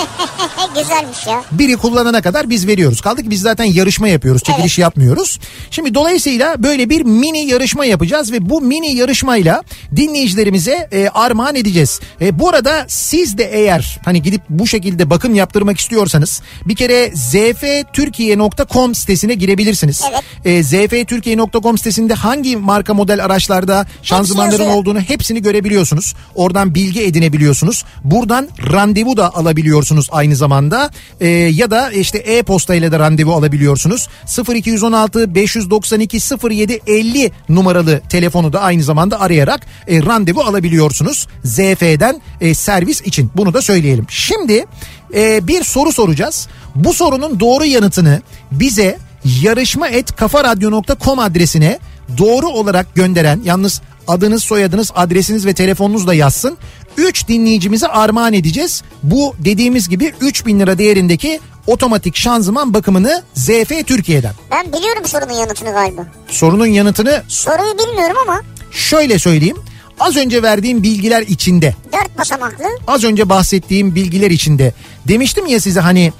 Güzelmiş ya. biri kullanana kadar biz veriyoruz. Kaldı ki biz zaten yarışma yapıyoruz. Çekiliş yapmıyoruz. Şimdi dolayısıyla böyle bir mini yarışma yapacağız ve bu mini yarışmayla dinleyicilerimize e, armağan edeceğiz. E, bu arada siz de eğer hani gidip bu şekilde bakım yaptırmak istiyorsanız bir kere zftürkiye.com sitesine girebilirsiniz. Evet. E, zftürkiye.com sitesinde hangi marka model araçlarda şanzımanların olduğunu hepsini görebiliyorsunuz. Oradan bilgi edinebiliyorsunuz. Buradan randevu da alabiliyorsunuz aynı zamanda. Ee, ya da işte e-posta ile de randevu alabiliyorsunuz. 0216 592 07 50 numaralı telefonu da aynı zamanda arayarak e, randevu alabiliyorsunuz. ZF'den e, servis için. Bunu da söyleyelim. Şimdi e, bir soru soracağız. Bu sorunun doğru yanıtını bize yarışma et kafaradyo.com adresine doğru olarak gönderen yalnız adınız soyadınız adresiniz ve telefonunuz da yazsın. 3 dinleyicimize armağan edeceğiz. Bu dediğimiz gibi 3000 lira değerindeki otomatik şanzıman bakımını ZF Türkiye'den. Ben biliyorum sorunun yanıtını galiba. Sorunun yanıtını Soruyu bilmiyorum ama şöyle söyleyeyim. Az önce verdiğim bilgiler içinde, dört basamaklı. az önce bahsettiğim bilgiler içinde demiştim ya size hani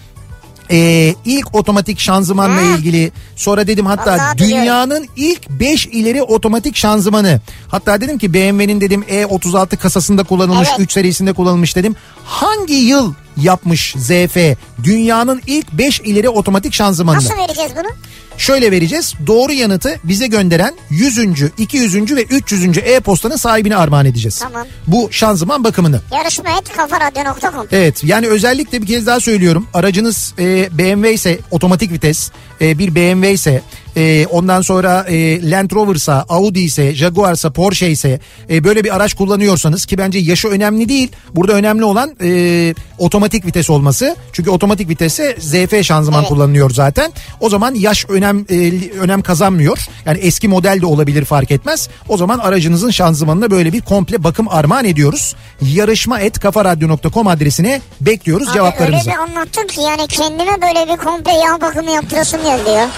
e, ilk otomatik şanzımanla Ha. ilgili sonra dedim hatta Vallahi biliyorum. dünyanın ilk 5 ileri otomatik şanzımanı hatta dedim ki BMW'nin dedim E36 kasasında kullanılmış Evet. 3 serisinde kullanılmış dedim hangi yıl yapmış ZF dünyanın ilk 5 ileri otomatik şanzımanını Nasıl vereceğiz bunu? şöyle vereceğiz doğru yanıtı bize gönderen 100. 200. ve 300. e-postanın sahibine armağan edeceğiz Tamam. bu şanzıman bakımını Yarışma et kafaradyo.com. Evet yani özellikle bir kez daha söylüyorum aracınız e, BMW ise otomatik vites e, bir BMW ise e, ondan sonra e, Land Rover'sa, Audi ise, Jaguar'sa, Porsche ise e, böyle bir araç kullanıyorsanız ki bence yaşı önemli değil. Burada önemli olan e, otomatik vites olması. Çünkü otomatik vitese ZF şanzıman Evet. kullanılıyor zaten. O zaman yaş önem e, önem kazanmıyor. Yani eski model de olabilir fark etmez. O zaman aracınızın şanzımanına böyle bir komple bakım armağan ediyoruz. Yarışma et kafaradyo.com adresine bekliyoruz Abi cevaplarınızı. öyle bir anlattın ki yani kendime böyle bir komple yağ bakımı yaptırasım geldi ya.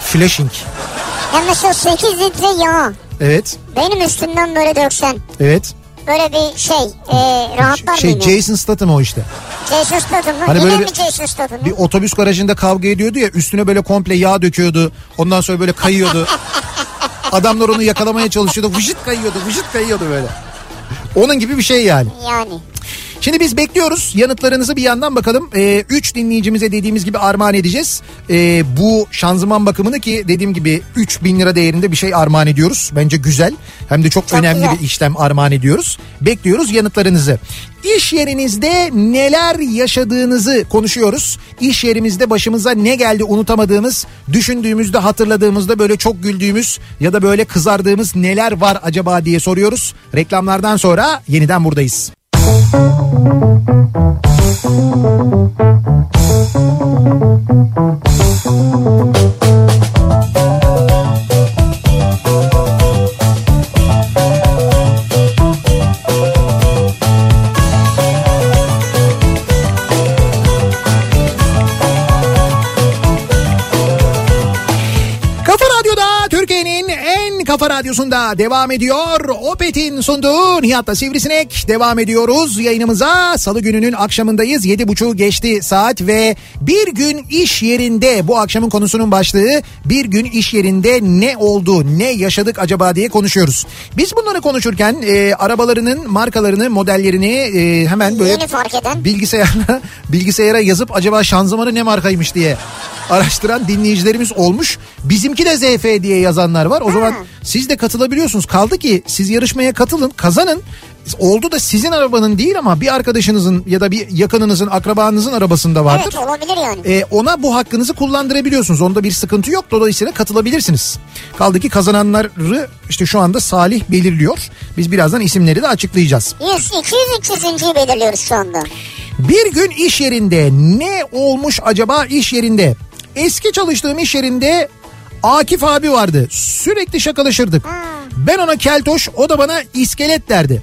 Flashing. Ya mesela 8 litre yağ Evet. benim üstümden böyle döksen Evet. böyle bir şey e, rahatlar Şey ya? Jason Statham o işte. Jason Statham mı? Hani Yine böyle mi bir- Jason Statham mı? Bir otobüs garajında kavga ediyordu ya üstüne böyle komple yağ döküyordu. Ondan sonra böyle kayıyordu. (laughs) Adamlar onu yakalamaya çalışıyordu. Vıcıt kayıyordu, vıcıt kayıyordu böyle. Onun gibi bir şey yani. Yani. Şimdi biz bekliyoruz yanıtlarınızı bir yandan bakalım. 3 dinleyicimize dediğimiz gibi armağan edeceğiz. Ee, bu şanzıman bakımını ki dediğim gibi 3 bin lira değerinde bir şey armağan ediyoruz. Bence güzel. Hem de çok, Çok önemli güzel. bir işlem armağan ediyoruz. Bekliyoruz yanıtlarınızı. İş yerinizde neler yaşadığınızı konuşuyoruz. İş yerimizde başımıza ne geldi unutamadığımız, düşündüğümüzde hatırladığımızda böyle çok güldüğümüz ya da böyle kızardığımız neler var acaba diye soruyoruz. Reklamlardan sonra yeniden buradayız. Kafa radyosunda devam ediyor. Opet'in sunduğu Nihat'la Sivrisinek devam ediyoruz yayınımıza. Salı gününün akşamındayız. Yedi buçuğu geçti saat ve bir gün iş yerinde bu akşamın konusunun başlığı bir gün iş yerinde ne oldu ne yaşadık acaba diye konuşuyoruz. Biz bunları konuşurken e, arabalarının markalarını modellerini e, hemen böyle bilgisayara (laughs) bilgisayara yazıp acaba şanzımanı ne markaymış diye araştıran dinleyicilerimiz olmuş. Bizimki de ZF diye yazanlar var. O zaman siz de katılabiliyorsunuz. Kaldı ki siz yarışmaya katılın, kazanın. Oldu da sizin arabanın değil ama bir arkadaşınızın ya da bir yakınınızın, akrabanızın arabasında vardır. Evet olabilir yani. Ee, ona bu hakkınızı kullandırabiliyorsunuz. Onda bir sıkıntı yok. Dolayısıyla katılabilirsiniz. Kaldı ki kazananları işte şu anda Salih belirliyor. Biz birazdan isimleri de açıklayacağız. 100, 200, 300. belirliyoruz şu anda. Bir gün iş yerinde ne olmuş acaba iş yerinde? Eski çalıştığım iş yerinde Akif abi vardı. Sürekli şakalaşırdık. Ben ona keltoş o da bana iskelet derdi.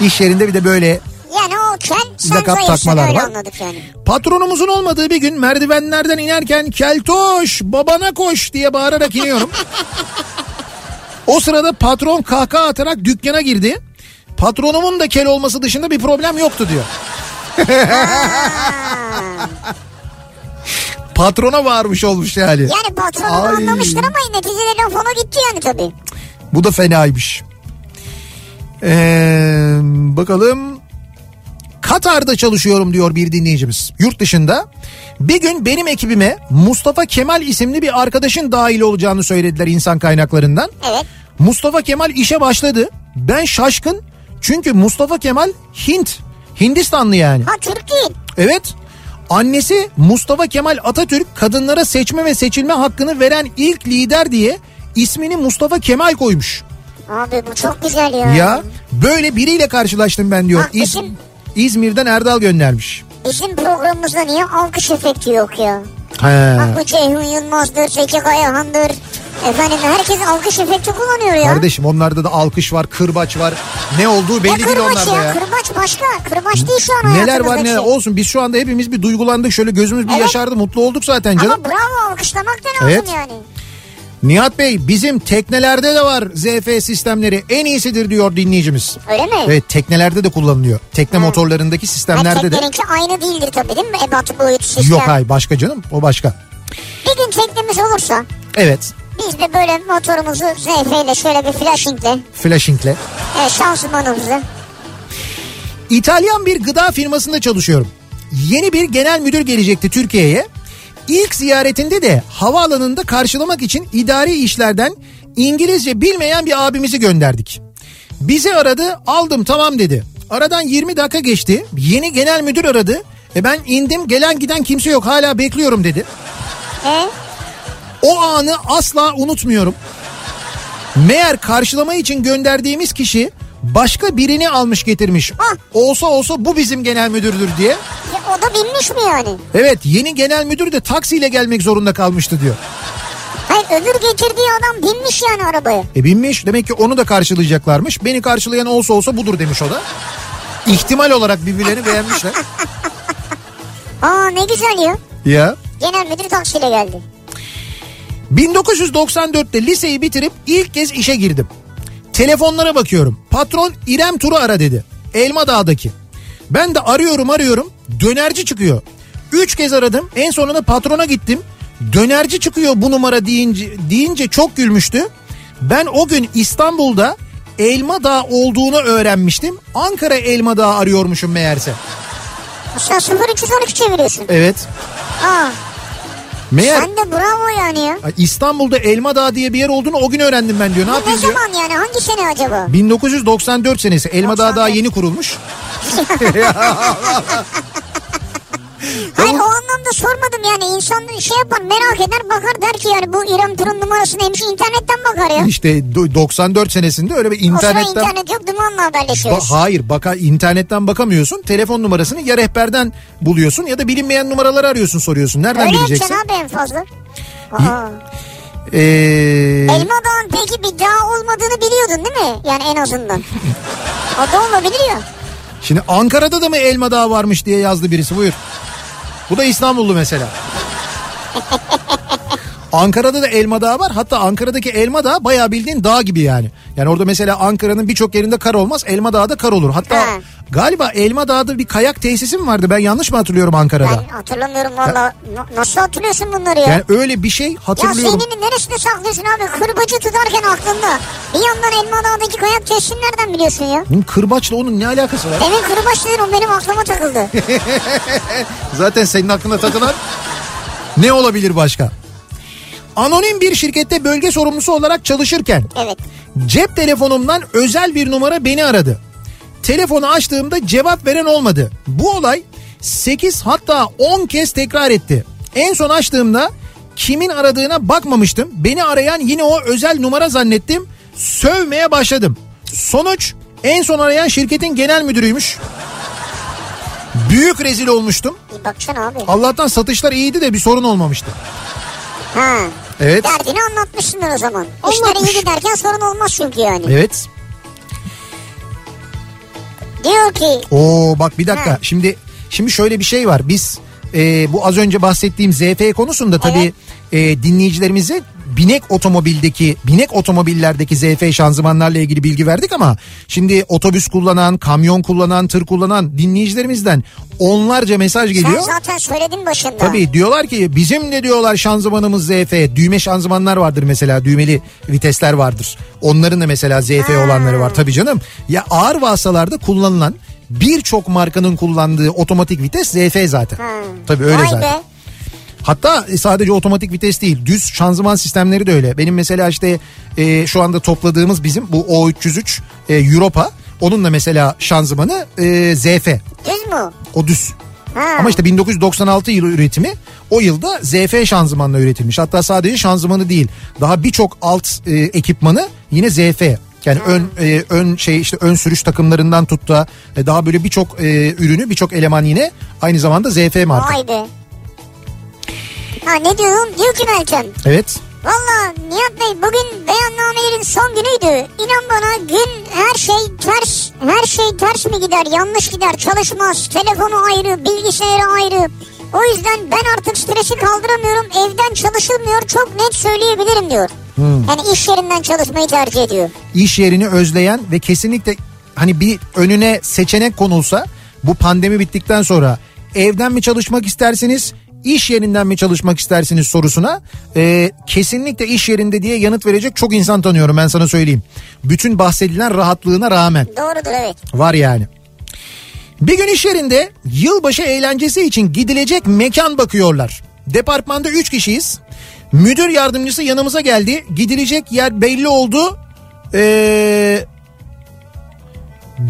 İş yerinde bir de böyle Yani o kel sen Lakap zayıfsın takmalar var. anladık yani. patronumuzun olmadığı bir gün merdivenlerden inerken keltoş babana koş diye bağırarak iniyorum. o sırada patron kahkaha atarak dükkana girdi. Patronumun da kel olması dışında bir problem yoktu diyor. Patrona bağırmış olmuş yani. Yani patron onu Ay. anlamıştır ama neticede laf ona gitti yani tabii. Bu da fenaymış. Ee, bakalım. Katar'da çalışıyorum diyor bir dinleyicimiz. Yurt dışında. Bir gün benim ekibime Mustafa Kemal isimli bir arkadaşın dahil olacağını söylediler insan kaynaklarından. Evet. Mustafa Kemal işe başladı. Ben şaşkın. Çünkü Mustafa Kemal Hint. Hindistanlı yani. Ha Türk değil. Evet. Annesi Mustafa Kemal Atatürk kadınlara seçme ve seçilme hakkını veren ilk lider diye ismini Mustafa Kemal koymuş. Abi bu çok güzel ya. Ya böyle biriyle karşılaştım ben diyor. Ha, İz- bizim- İzmir'den Erdal göndermiş. Bizim programımızda niye alkış efekti yok ya? He. Bak bu Ceyhun Yılmaz'dır, Zeki Kayahan'dır. Efendim herkes alkış efekti kullanıyor ya. Kardeşim onlarda da alkış var, kırbaç var. Ne olduğu ne belli değil kırbaç onlarda ya? ya. Kırbaç başka. Kırbaç değil şu an Neler var neler şey. olsun biz şu anda hepimiz bir duygulandık şöyle gözümüz bir Evet. yaşardı mutlu olduk zaten canım. Ama bravo alkışlamak da lazım Evet. yani. Nihat Bey bizim teknelerde de var ZF sistemleri en iyisidir diyor dinleyicimiz. Öyle mi? Evet teknelerde de kullanılıyor. Tekne motorlarındaki Ha, sistemlerde de. tekneninki aynı değildir tabii değil mi? Ebat boyut sistem. Yok hayır başka canım o başka. Bir gün teknemiz olursa Evet biz de böyle motorumuzu ZF ile şöyle bir flashingle flashingle. e, şanzımanımızı İtalyan bir gıda firmasında çalışıyorum. Yeni bir genel müdür gelecekti Türkiye'ye. İlk ziyaretinde de havaalanında karşılamak için idari işlerden İngilizce bilmeyen bir abimizi gönderdik. Bizi aradı aldım tamam dedi. Aradan 20 dakika geçti. Yeni genel müdür aradı. E ben indim gelen giden kimse yok hala bekliyorum dedi. E? O anı asla unutmuyorum. Meğer karşılama için gönderdiğimiz kişi başka birini almış getirmiş. Ah. Olsa olsa bu bizim genel müdürdür diye. O da binmiş mi yani? Evet yeni genel müdür de taksiyle gelmek zorunda kalmıştı diyor. Hayır öbür getirdiği adam binmiş yani arabaya. E binmiş demek ki onu da karşılayacaklarmış. Beni karşılayan olsa olsa budur demiş o da. İhtimal olarak birbirlerini beğenmişler. (laughs) Aa ne güzel ya. Ya. Genel müdür taksiyle geldi. 1994'te liseyi bitirip ilk kez işe girdim. Telefonlara bakıyorum. Patron İrem Tur'u ara dedi. Elma Dağ'daki. Ben de arıyorum arıyorum. Dönerci çıkıyor. Üç kez aradım. En sonunda patrona gittim. Dönerci çıkıyor bu numara deyince, deyince çok gülmüştü. Ben o gün İstanbul'da Elma Dağ olduğunu öğrenmiştim. Ankara Elma Dağı arıyormuşum meğerse. Sen 0312 çeviriyorsun. Evet. Aa, Meğer sen de bravo yani ya. İstanbul'da Elma Dağı diye bir yer olduğunu o gün öğrendim ben diyor. Ne Bu ne yapayım diyor. zaman yani hangi sene acaba? 1994 senesi Elma Dağı daha 94. yeni kurulmuş. (laughs) (laughs) Hayır o anlamda sormadım yani insan şey yapar merak eder bakar der ki yani bu İrem Tur'un numarası neymiş internetten bakar ya. İşte do- 94 senesinde öyle bir O internetten internet yok dumanla haberleşiyoruz. Ba- hayır baka internetten bakamıyorsun. Telefon numarasını ya rehberden buluyorsun ya da bilinmeyen numaraları arıyorsun soruyorsun. Nereden Öyle bileceksin? yapacaksın abi en fazla. Aa. Ee, Elma Dağı'nın peki bir dağ olmadığını biliyordun değil mi? Yani en azından. (laughs) o da olabilir ya. şimdi Ankara'da da mı Elma Dağı varmış diye yazdı birisi buyur. Bu da İstanbullu mesela. (laughs) Ankara'da da Elma Dağı var. Hatta Ankara'daki Elma Dağı bayağı bildiğin dağ gibi yani. Yani orada mesela Ankara'nın birçok yerinde kar olmaz. Elma Dağı'da kar olur. Hatta Ha. galiba Elma Dağı'da bir kayak tesisi mi vardı? Ben yanlış mı hatırlıyorum Ankara'da? Ben hatırlamıyorum valla. Na- Nasıl hatırlıyorsun bunları ya? Yani öyle bir şey ya hatırlıyorum. senin neresinde saklıyorsun abi? Kırbacı tutarken aklında. Bir yandan Elma Dağı'ndaki kayak tesisini nereden biliyorsun ya? Bunun kırbaçla onun ne alakası var? Demin kırbaç dedin o benim aklıma takıldı. (laughs) Zaten senin aklına takılan (laughs) ne olabilir başka? Anonim bir şirkette bölge sorumlusu olarak çalışırken Evet. cep telefonumdan özel bir numara beni aradı. Telefonu açtığımda cevap veren olmadı. Bu olay 8 hatta 10 kez tekrar etti. En son açtığımda kimin aradığına bakmamıştım. Beni arayan yine o özel numara zannettim. Sövmeye başladım. Sonuç en son arayan şirketin genel müdürüymüş. Büyük rezil olmuştum. Baksana abi. Allah'tan satışlar iyiydi de bir sorun olmamıştı. Ha. Evet. Derdini anlatmışsındır o zaman. Anlatmış. İşler iyi giderken sorun olmaz çünkü yani. Evet. Diyor ki Oo bak bir dakika. Ha. Şimdi şimdi şöyle bir şey var. Biz e, bu az önce bahsettiğim ZF konusunda tabii e, dinleyicilerimize binek otomobildeki binek otomobillerdeki ZF şanzımanlarla ilgili bilgi verdik ama şimdi otobüs kullanan, kamyon kullanan, tır kullanan dinleyicilerimizden onlarca mesaj sen geliyor. zaten söyledin başında. Tabii diyorlar ki bizim de diyorlar şanzımanımız ZF. Düğme şanzımanlar vardır mesela düğmeli vitesler vardır. Onların da mesela ZF olanları var tabii canım. Ya ağır vasıtalarda kullanılan birçok markanın kullandığı otomatik vites ZF zaten. Tabii öyle Vay zaten. be. Hatta sadece otomatik vites değil düz şanzıman sistemleri de öyle. Benim mesela işte e, şu anda topladığımız bizim bu O303 e, Europa onun da mesela şanzımanı e, ZF. Düz mü? O düz. Ha. Ama işte 1996 yılı üretimi o yılda ZF şanzımanla üretilmiş. Hatta sadece şanzımanı değil daha birçok alt e, ekipmanı yine ZF. Yani ön e, ön şey işte ön sürüş takımlarından tut da e, daha böyle birçok e, ürünü birçok eleman yine aynı zamanda ZF marka. Be. Ha ne diyorsun? Diyor ki Meltem. Evet. Valla Nihat Bey bugün beyannamelerin son günüydü. İnan bana gün her şey ters, her şey ters mi gider, yanlış gider, çalışmaz. Telefonu ayrı, bilgisayarı ayrı. O yüzden ben artık stresi kaldıramıyorum. Evden çalışılmıyor. Çok net söyleyebilirim diyor. Yani iş yerinden çalışmayı tercih ediyor. İş yerini özleyen ve kesinlikle hani bir önüne seçenek konulsa bu pandemi bittikten sonra evden mi çalışmak istersiniz iş yerinden mi çalışmak istersiniz sorusuna e, kesinlikle iş yerinde diye yanıt verecek çok insan tanıyorum ben sana söyleyeyim. Bütün bahsedilen rahatlığına rağmen Doğrudur evet. var yani. Bir gün iş yerinde yılbaşı eğlencesi için gidilecek mekan bakıyorlar. Departmanda 3 kişiyiz. Müdür yardımcısı yanımıza geldi. Gidilecek yer belli oldu. Ee,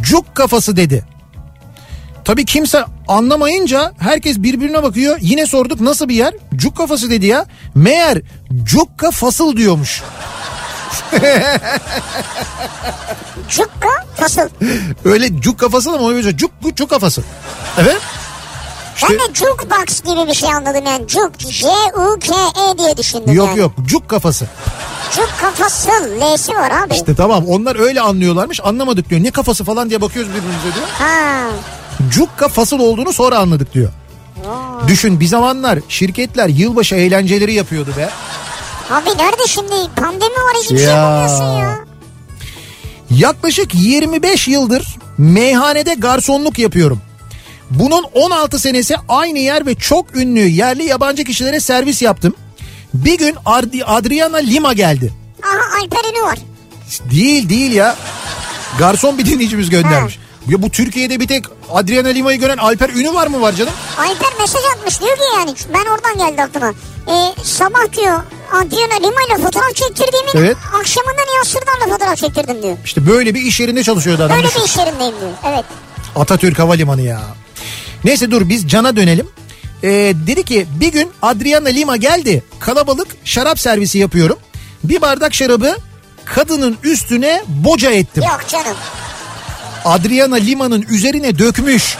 cuk kafası dedi. Tabii kimse Anlamayınca herkes birbirine bakıyor. Yine sorduk nasıl bir yer? Cuk kafası dedi ya. Meğer cukka fasıl diyormuş. (laughs) Cukka fasıl. Öyle cuk kafası ama öyle cuk cuk kafası. Evet. İşte, Ben de jukebox gibi bir şey anladım yani. Juk, J-U-K-E diye düşündüm yok yani. yok cuk kafası. Juk kafası, L'si var abi. İşte tamam onlar öyle anlıyorlarmış anlamadık diyor. Ne kafası falan diye bakıyoruz birbirimize diyor. Ha. Cukka fasıl olduğunu sonra anladık diyor. Düşün bir zamanlar şirketler yılbaşı eğlenceleri yapıyordu be. Abi nerede şimdi? Pandemi var hiçbir şey Ya. yapamıyorsun ya. Yaklaşık 25 yıldır meyhanede garsonluk yapıyorum. Bunun 16 senesi aynı yer ve çok ünlü yerli yabancı kişilere servis yaptım. Bir gün Adriana Lima geldi. Aha Alper var. Değil değil ya. Garson bir dinleyicimiz göndermiş. Ya bu Türkiye'de bir tek Adriana Lima'yı gören Alper Ünü var mı var canım? Alper mesaj atmış diyor ki yani ben oradan geldi aklıma. Ee, sabah diyor Adriana Lima ile fotoğraf çektirdiğimin Evet. akşamından Yasır'dan da fotoğraf çektirdim diyor. İşte böyle bir iş yerinde çalışıyordu adam. Öyle düşün. bir iş yerindeyim diyor. Evet. Atatürk Havalimanı ya. Neyse dur biz Can'a dönelim. Ee, dedi ki bir gün Adriana Lima geldi. Kalabalık şarap servisi yapıyorum. Bir bardak şarabı kadının üstüne boca ettim. Yok canım. Adriana Lima'nın üzerine dökmüş.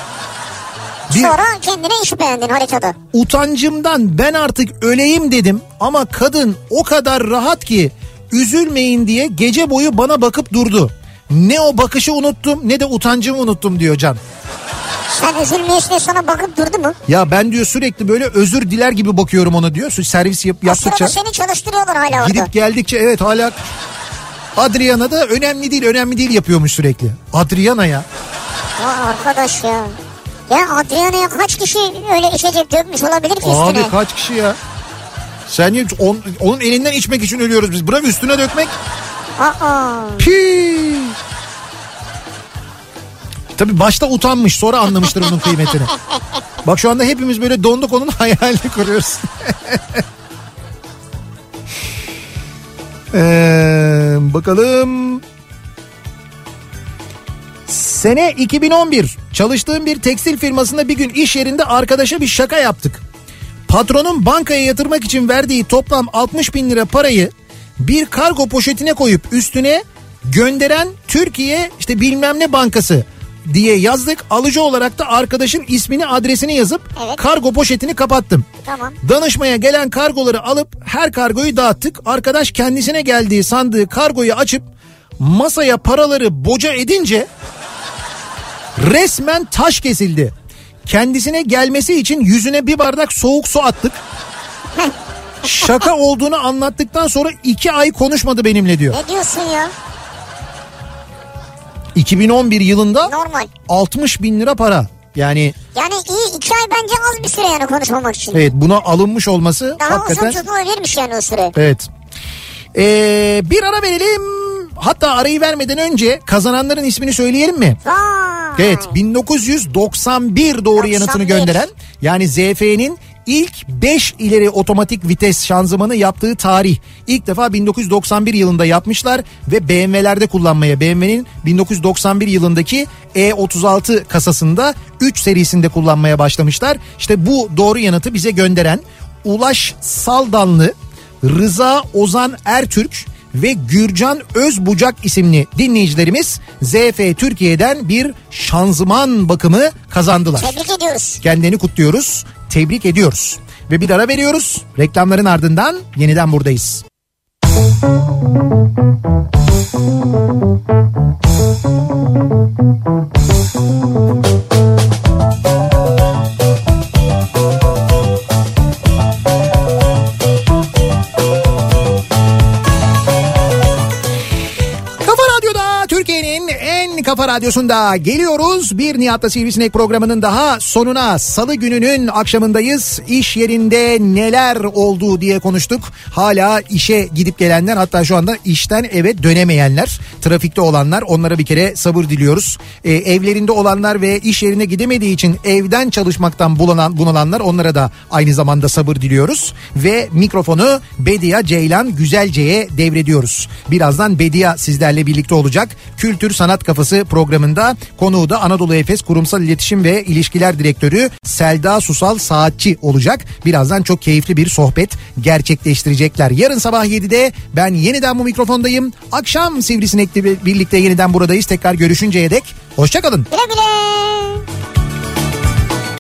Bir Sonra kendine iş beğendin haritada. utancımdan ben artık öleyim dedim ama kadın o kadar rahat ki üzülmeyin diye gece boyu bana bakıp durdu. Ne o bakışı unuttum ne de utancımı unuttum diyor Can. Sen üzülmeyiz diye sana bakıp durdu mu? Ya ben diyor sürekli böyle özür diler gibi bakıyorum ona diyor. Servis yap, yaptıkça. sırada seni çalıştırıyorlar hala orada. Gidip geldikçe evet hala Adriana da önemli değil önemli değil yapıyormuş sürekli. Adriana ya. Ya arkadaş ya. Ya Adriana'ya kaç kişi öyle içecek dökmüş olabilir ki üstüne? Abi kaç kişi ya? Sen niye- on- onun elinden içmek için ölüyoruz biz. Bırak üstüne dökmek. Aa. Pi. Tabii başta utanmış sonra anlamıştır onun kıymetini. (laughs) Bak şu anda hepimiz böyle donduk onun hayalini kuruyoruz. (laughs) Ee, bakalım. Sene 2011 çalıştığım bir tekstil firmasında bir gün iş yerinde arkadaşa bir şaka yaptık. Patronun bankaya yatırmak için verdiği toplam 60 bin lira parayı bir kargo poşetine koyup üstüne gönderen Türkiye işte bilmem ne bankası diye yazdık. Alıcı olarak da arkadaşın ismini adresini yazıp Evet. kargo poşetini kapattım. Tamam. Danışmaya gelen kargoları alıp her kargoyu dağıttık. Arkadaş kendisine geldiği sandığı kargoyu açıp masaya paraları boca edince resmen taş kesildi. Kendisine gelmesi için yüzüne bir bardak soğuk su attık. (laughs) Şaka olduğunu anlattıktan sonra iki ay konuşmadı benimle diyor. Ne diyorsun ya? 2011 yılında Normal. 60 bin lira para. Yani Yani iyi iki ay bence az bir süre yani konuşmamak için. evet buna alınmış olması Daha hakikaten... uzun tutulabilirmiş yani o süre. Evet. Ee, bir ara verelim. Hatta arayı vermeden önce kazananların ismini söyleyelim mi? Vay. Evet 1991 doğru yanıtını 91. gönderen yani ZF'nin ilk 5 ileri otomatik vites şanzımanı yaptığı tarih. İlk defa 1991 yılında yapmışlar ve BMW'lerde kullanmaya BMW'nin 1991 yılındaki E36 kasasında 3 serisinde kullanmaya başlamışlar. İşte bu doğru yanıtı bize gönderen Ulaş Saldanlı, Rıza Ozan Ertürk ve Gürcan Özbucak isimli dinleyicilerimiz ZF Türkiye'den bir şanzıman bakımı kazandılar. Tebrik ediyoruz. Kendilerini kutluyoruz, tebrik ediyoruz. Ve bir ara veriyoruz. Reklamların ardından yeniden buradayız. Kafa kafa radyosunda geliyoruz. Bir Nihat'la Sivrisinek programının daha sonuna salı gününün akşamındayız. İş yerinde neler oldu diye konuştuk. Hala işe gidip gelenler hatta şu anda işten eve dönemeyenler, trafikte olanlar onlara bir kere sabır diliyoruz. Ee, evlerinde olanlar ve iş yerine gidemediği için evden çalışmaktan bulanan, bunalanlar onlara da aynı zamanda sabır diliyoruz. Ve mikrofonu Bedia Ceylan Güzelce'ye devrediyoruz. Birazdan Bedia sizlerle birlikte olacak. Kültür Sanat Kafası Dünyası programında konuğu da Anadolu Efes Kurumsal İletişim ve İlişkiler Direktörü Selda Susal Saatçi olacak. Birazdan çok keyifli bir sohbet gerçekleştirecekler. Yarın sabah 7'de ben yeniden bu mikrofondayım. Akşam Sivrisinek'le birlikte yeniden buradayız. Tekrar görüşünceye dek hoşçakalın. Güle güle.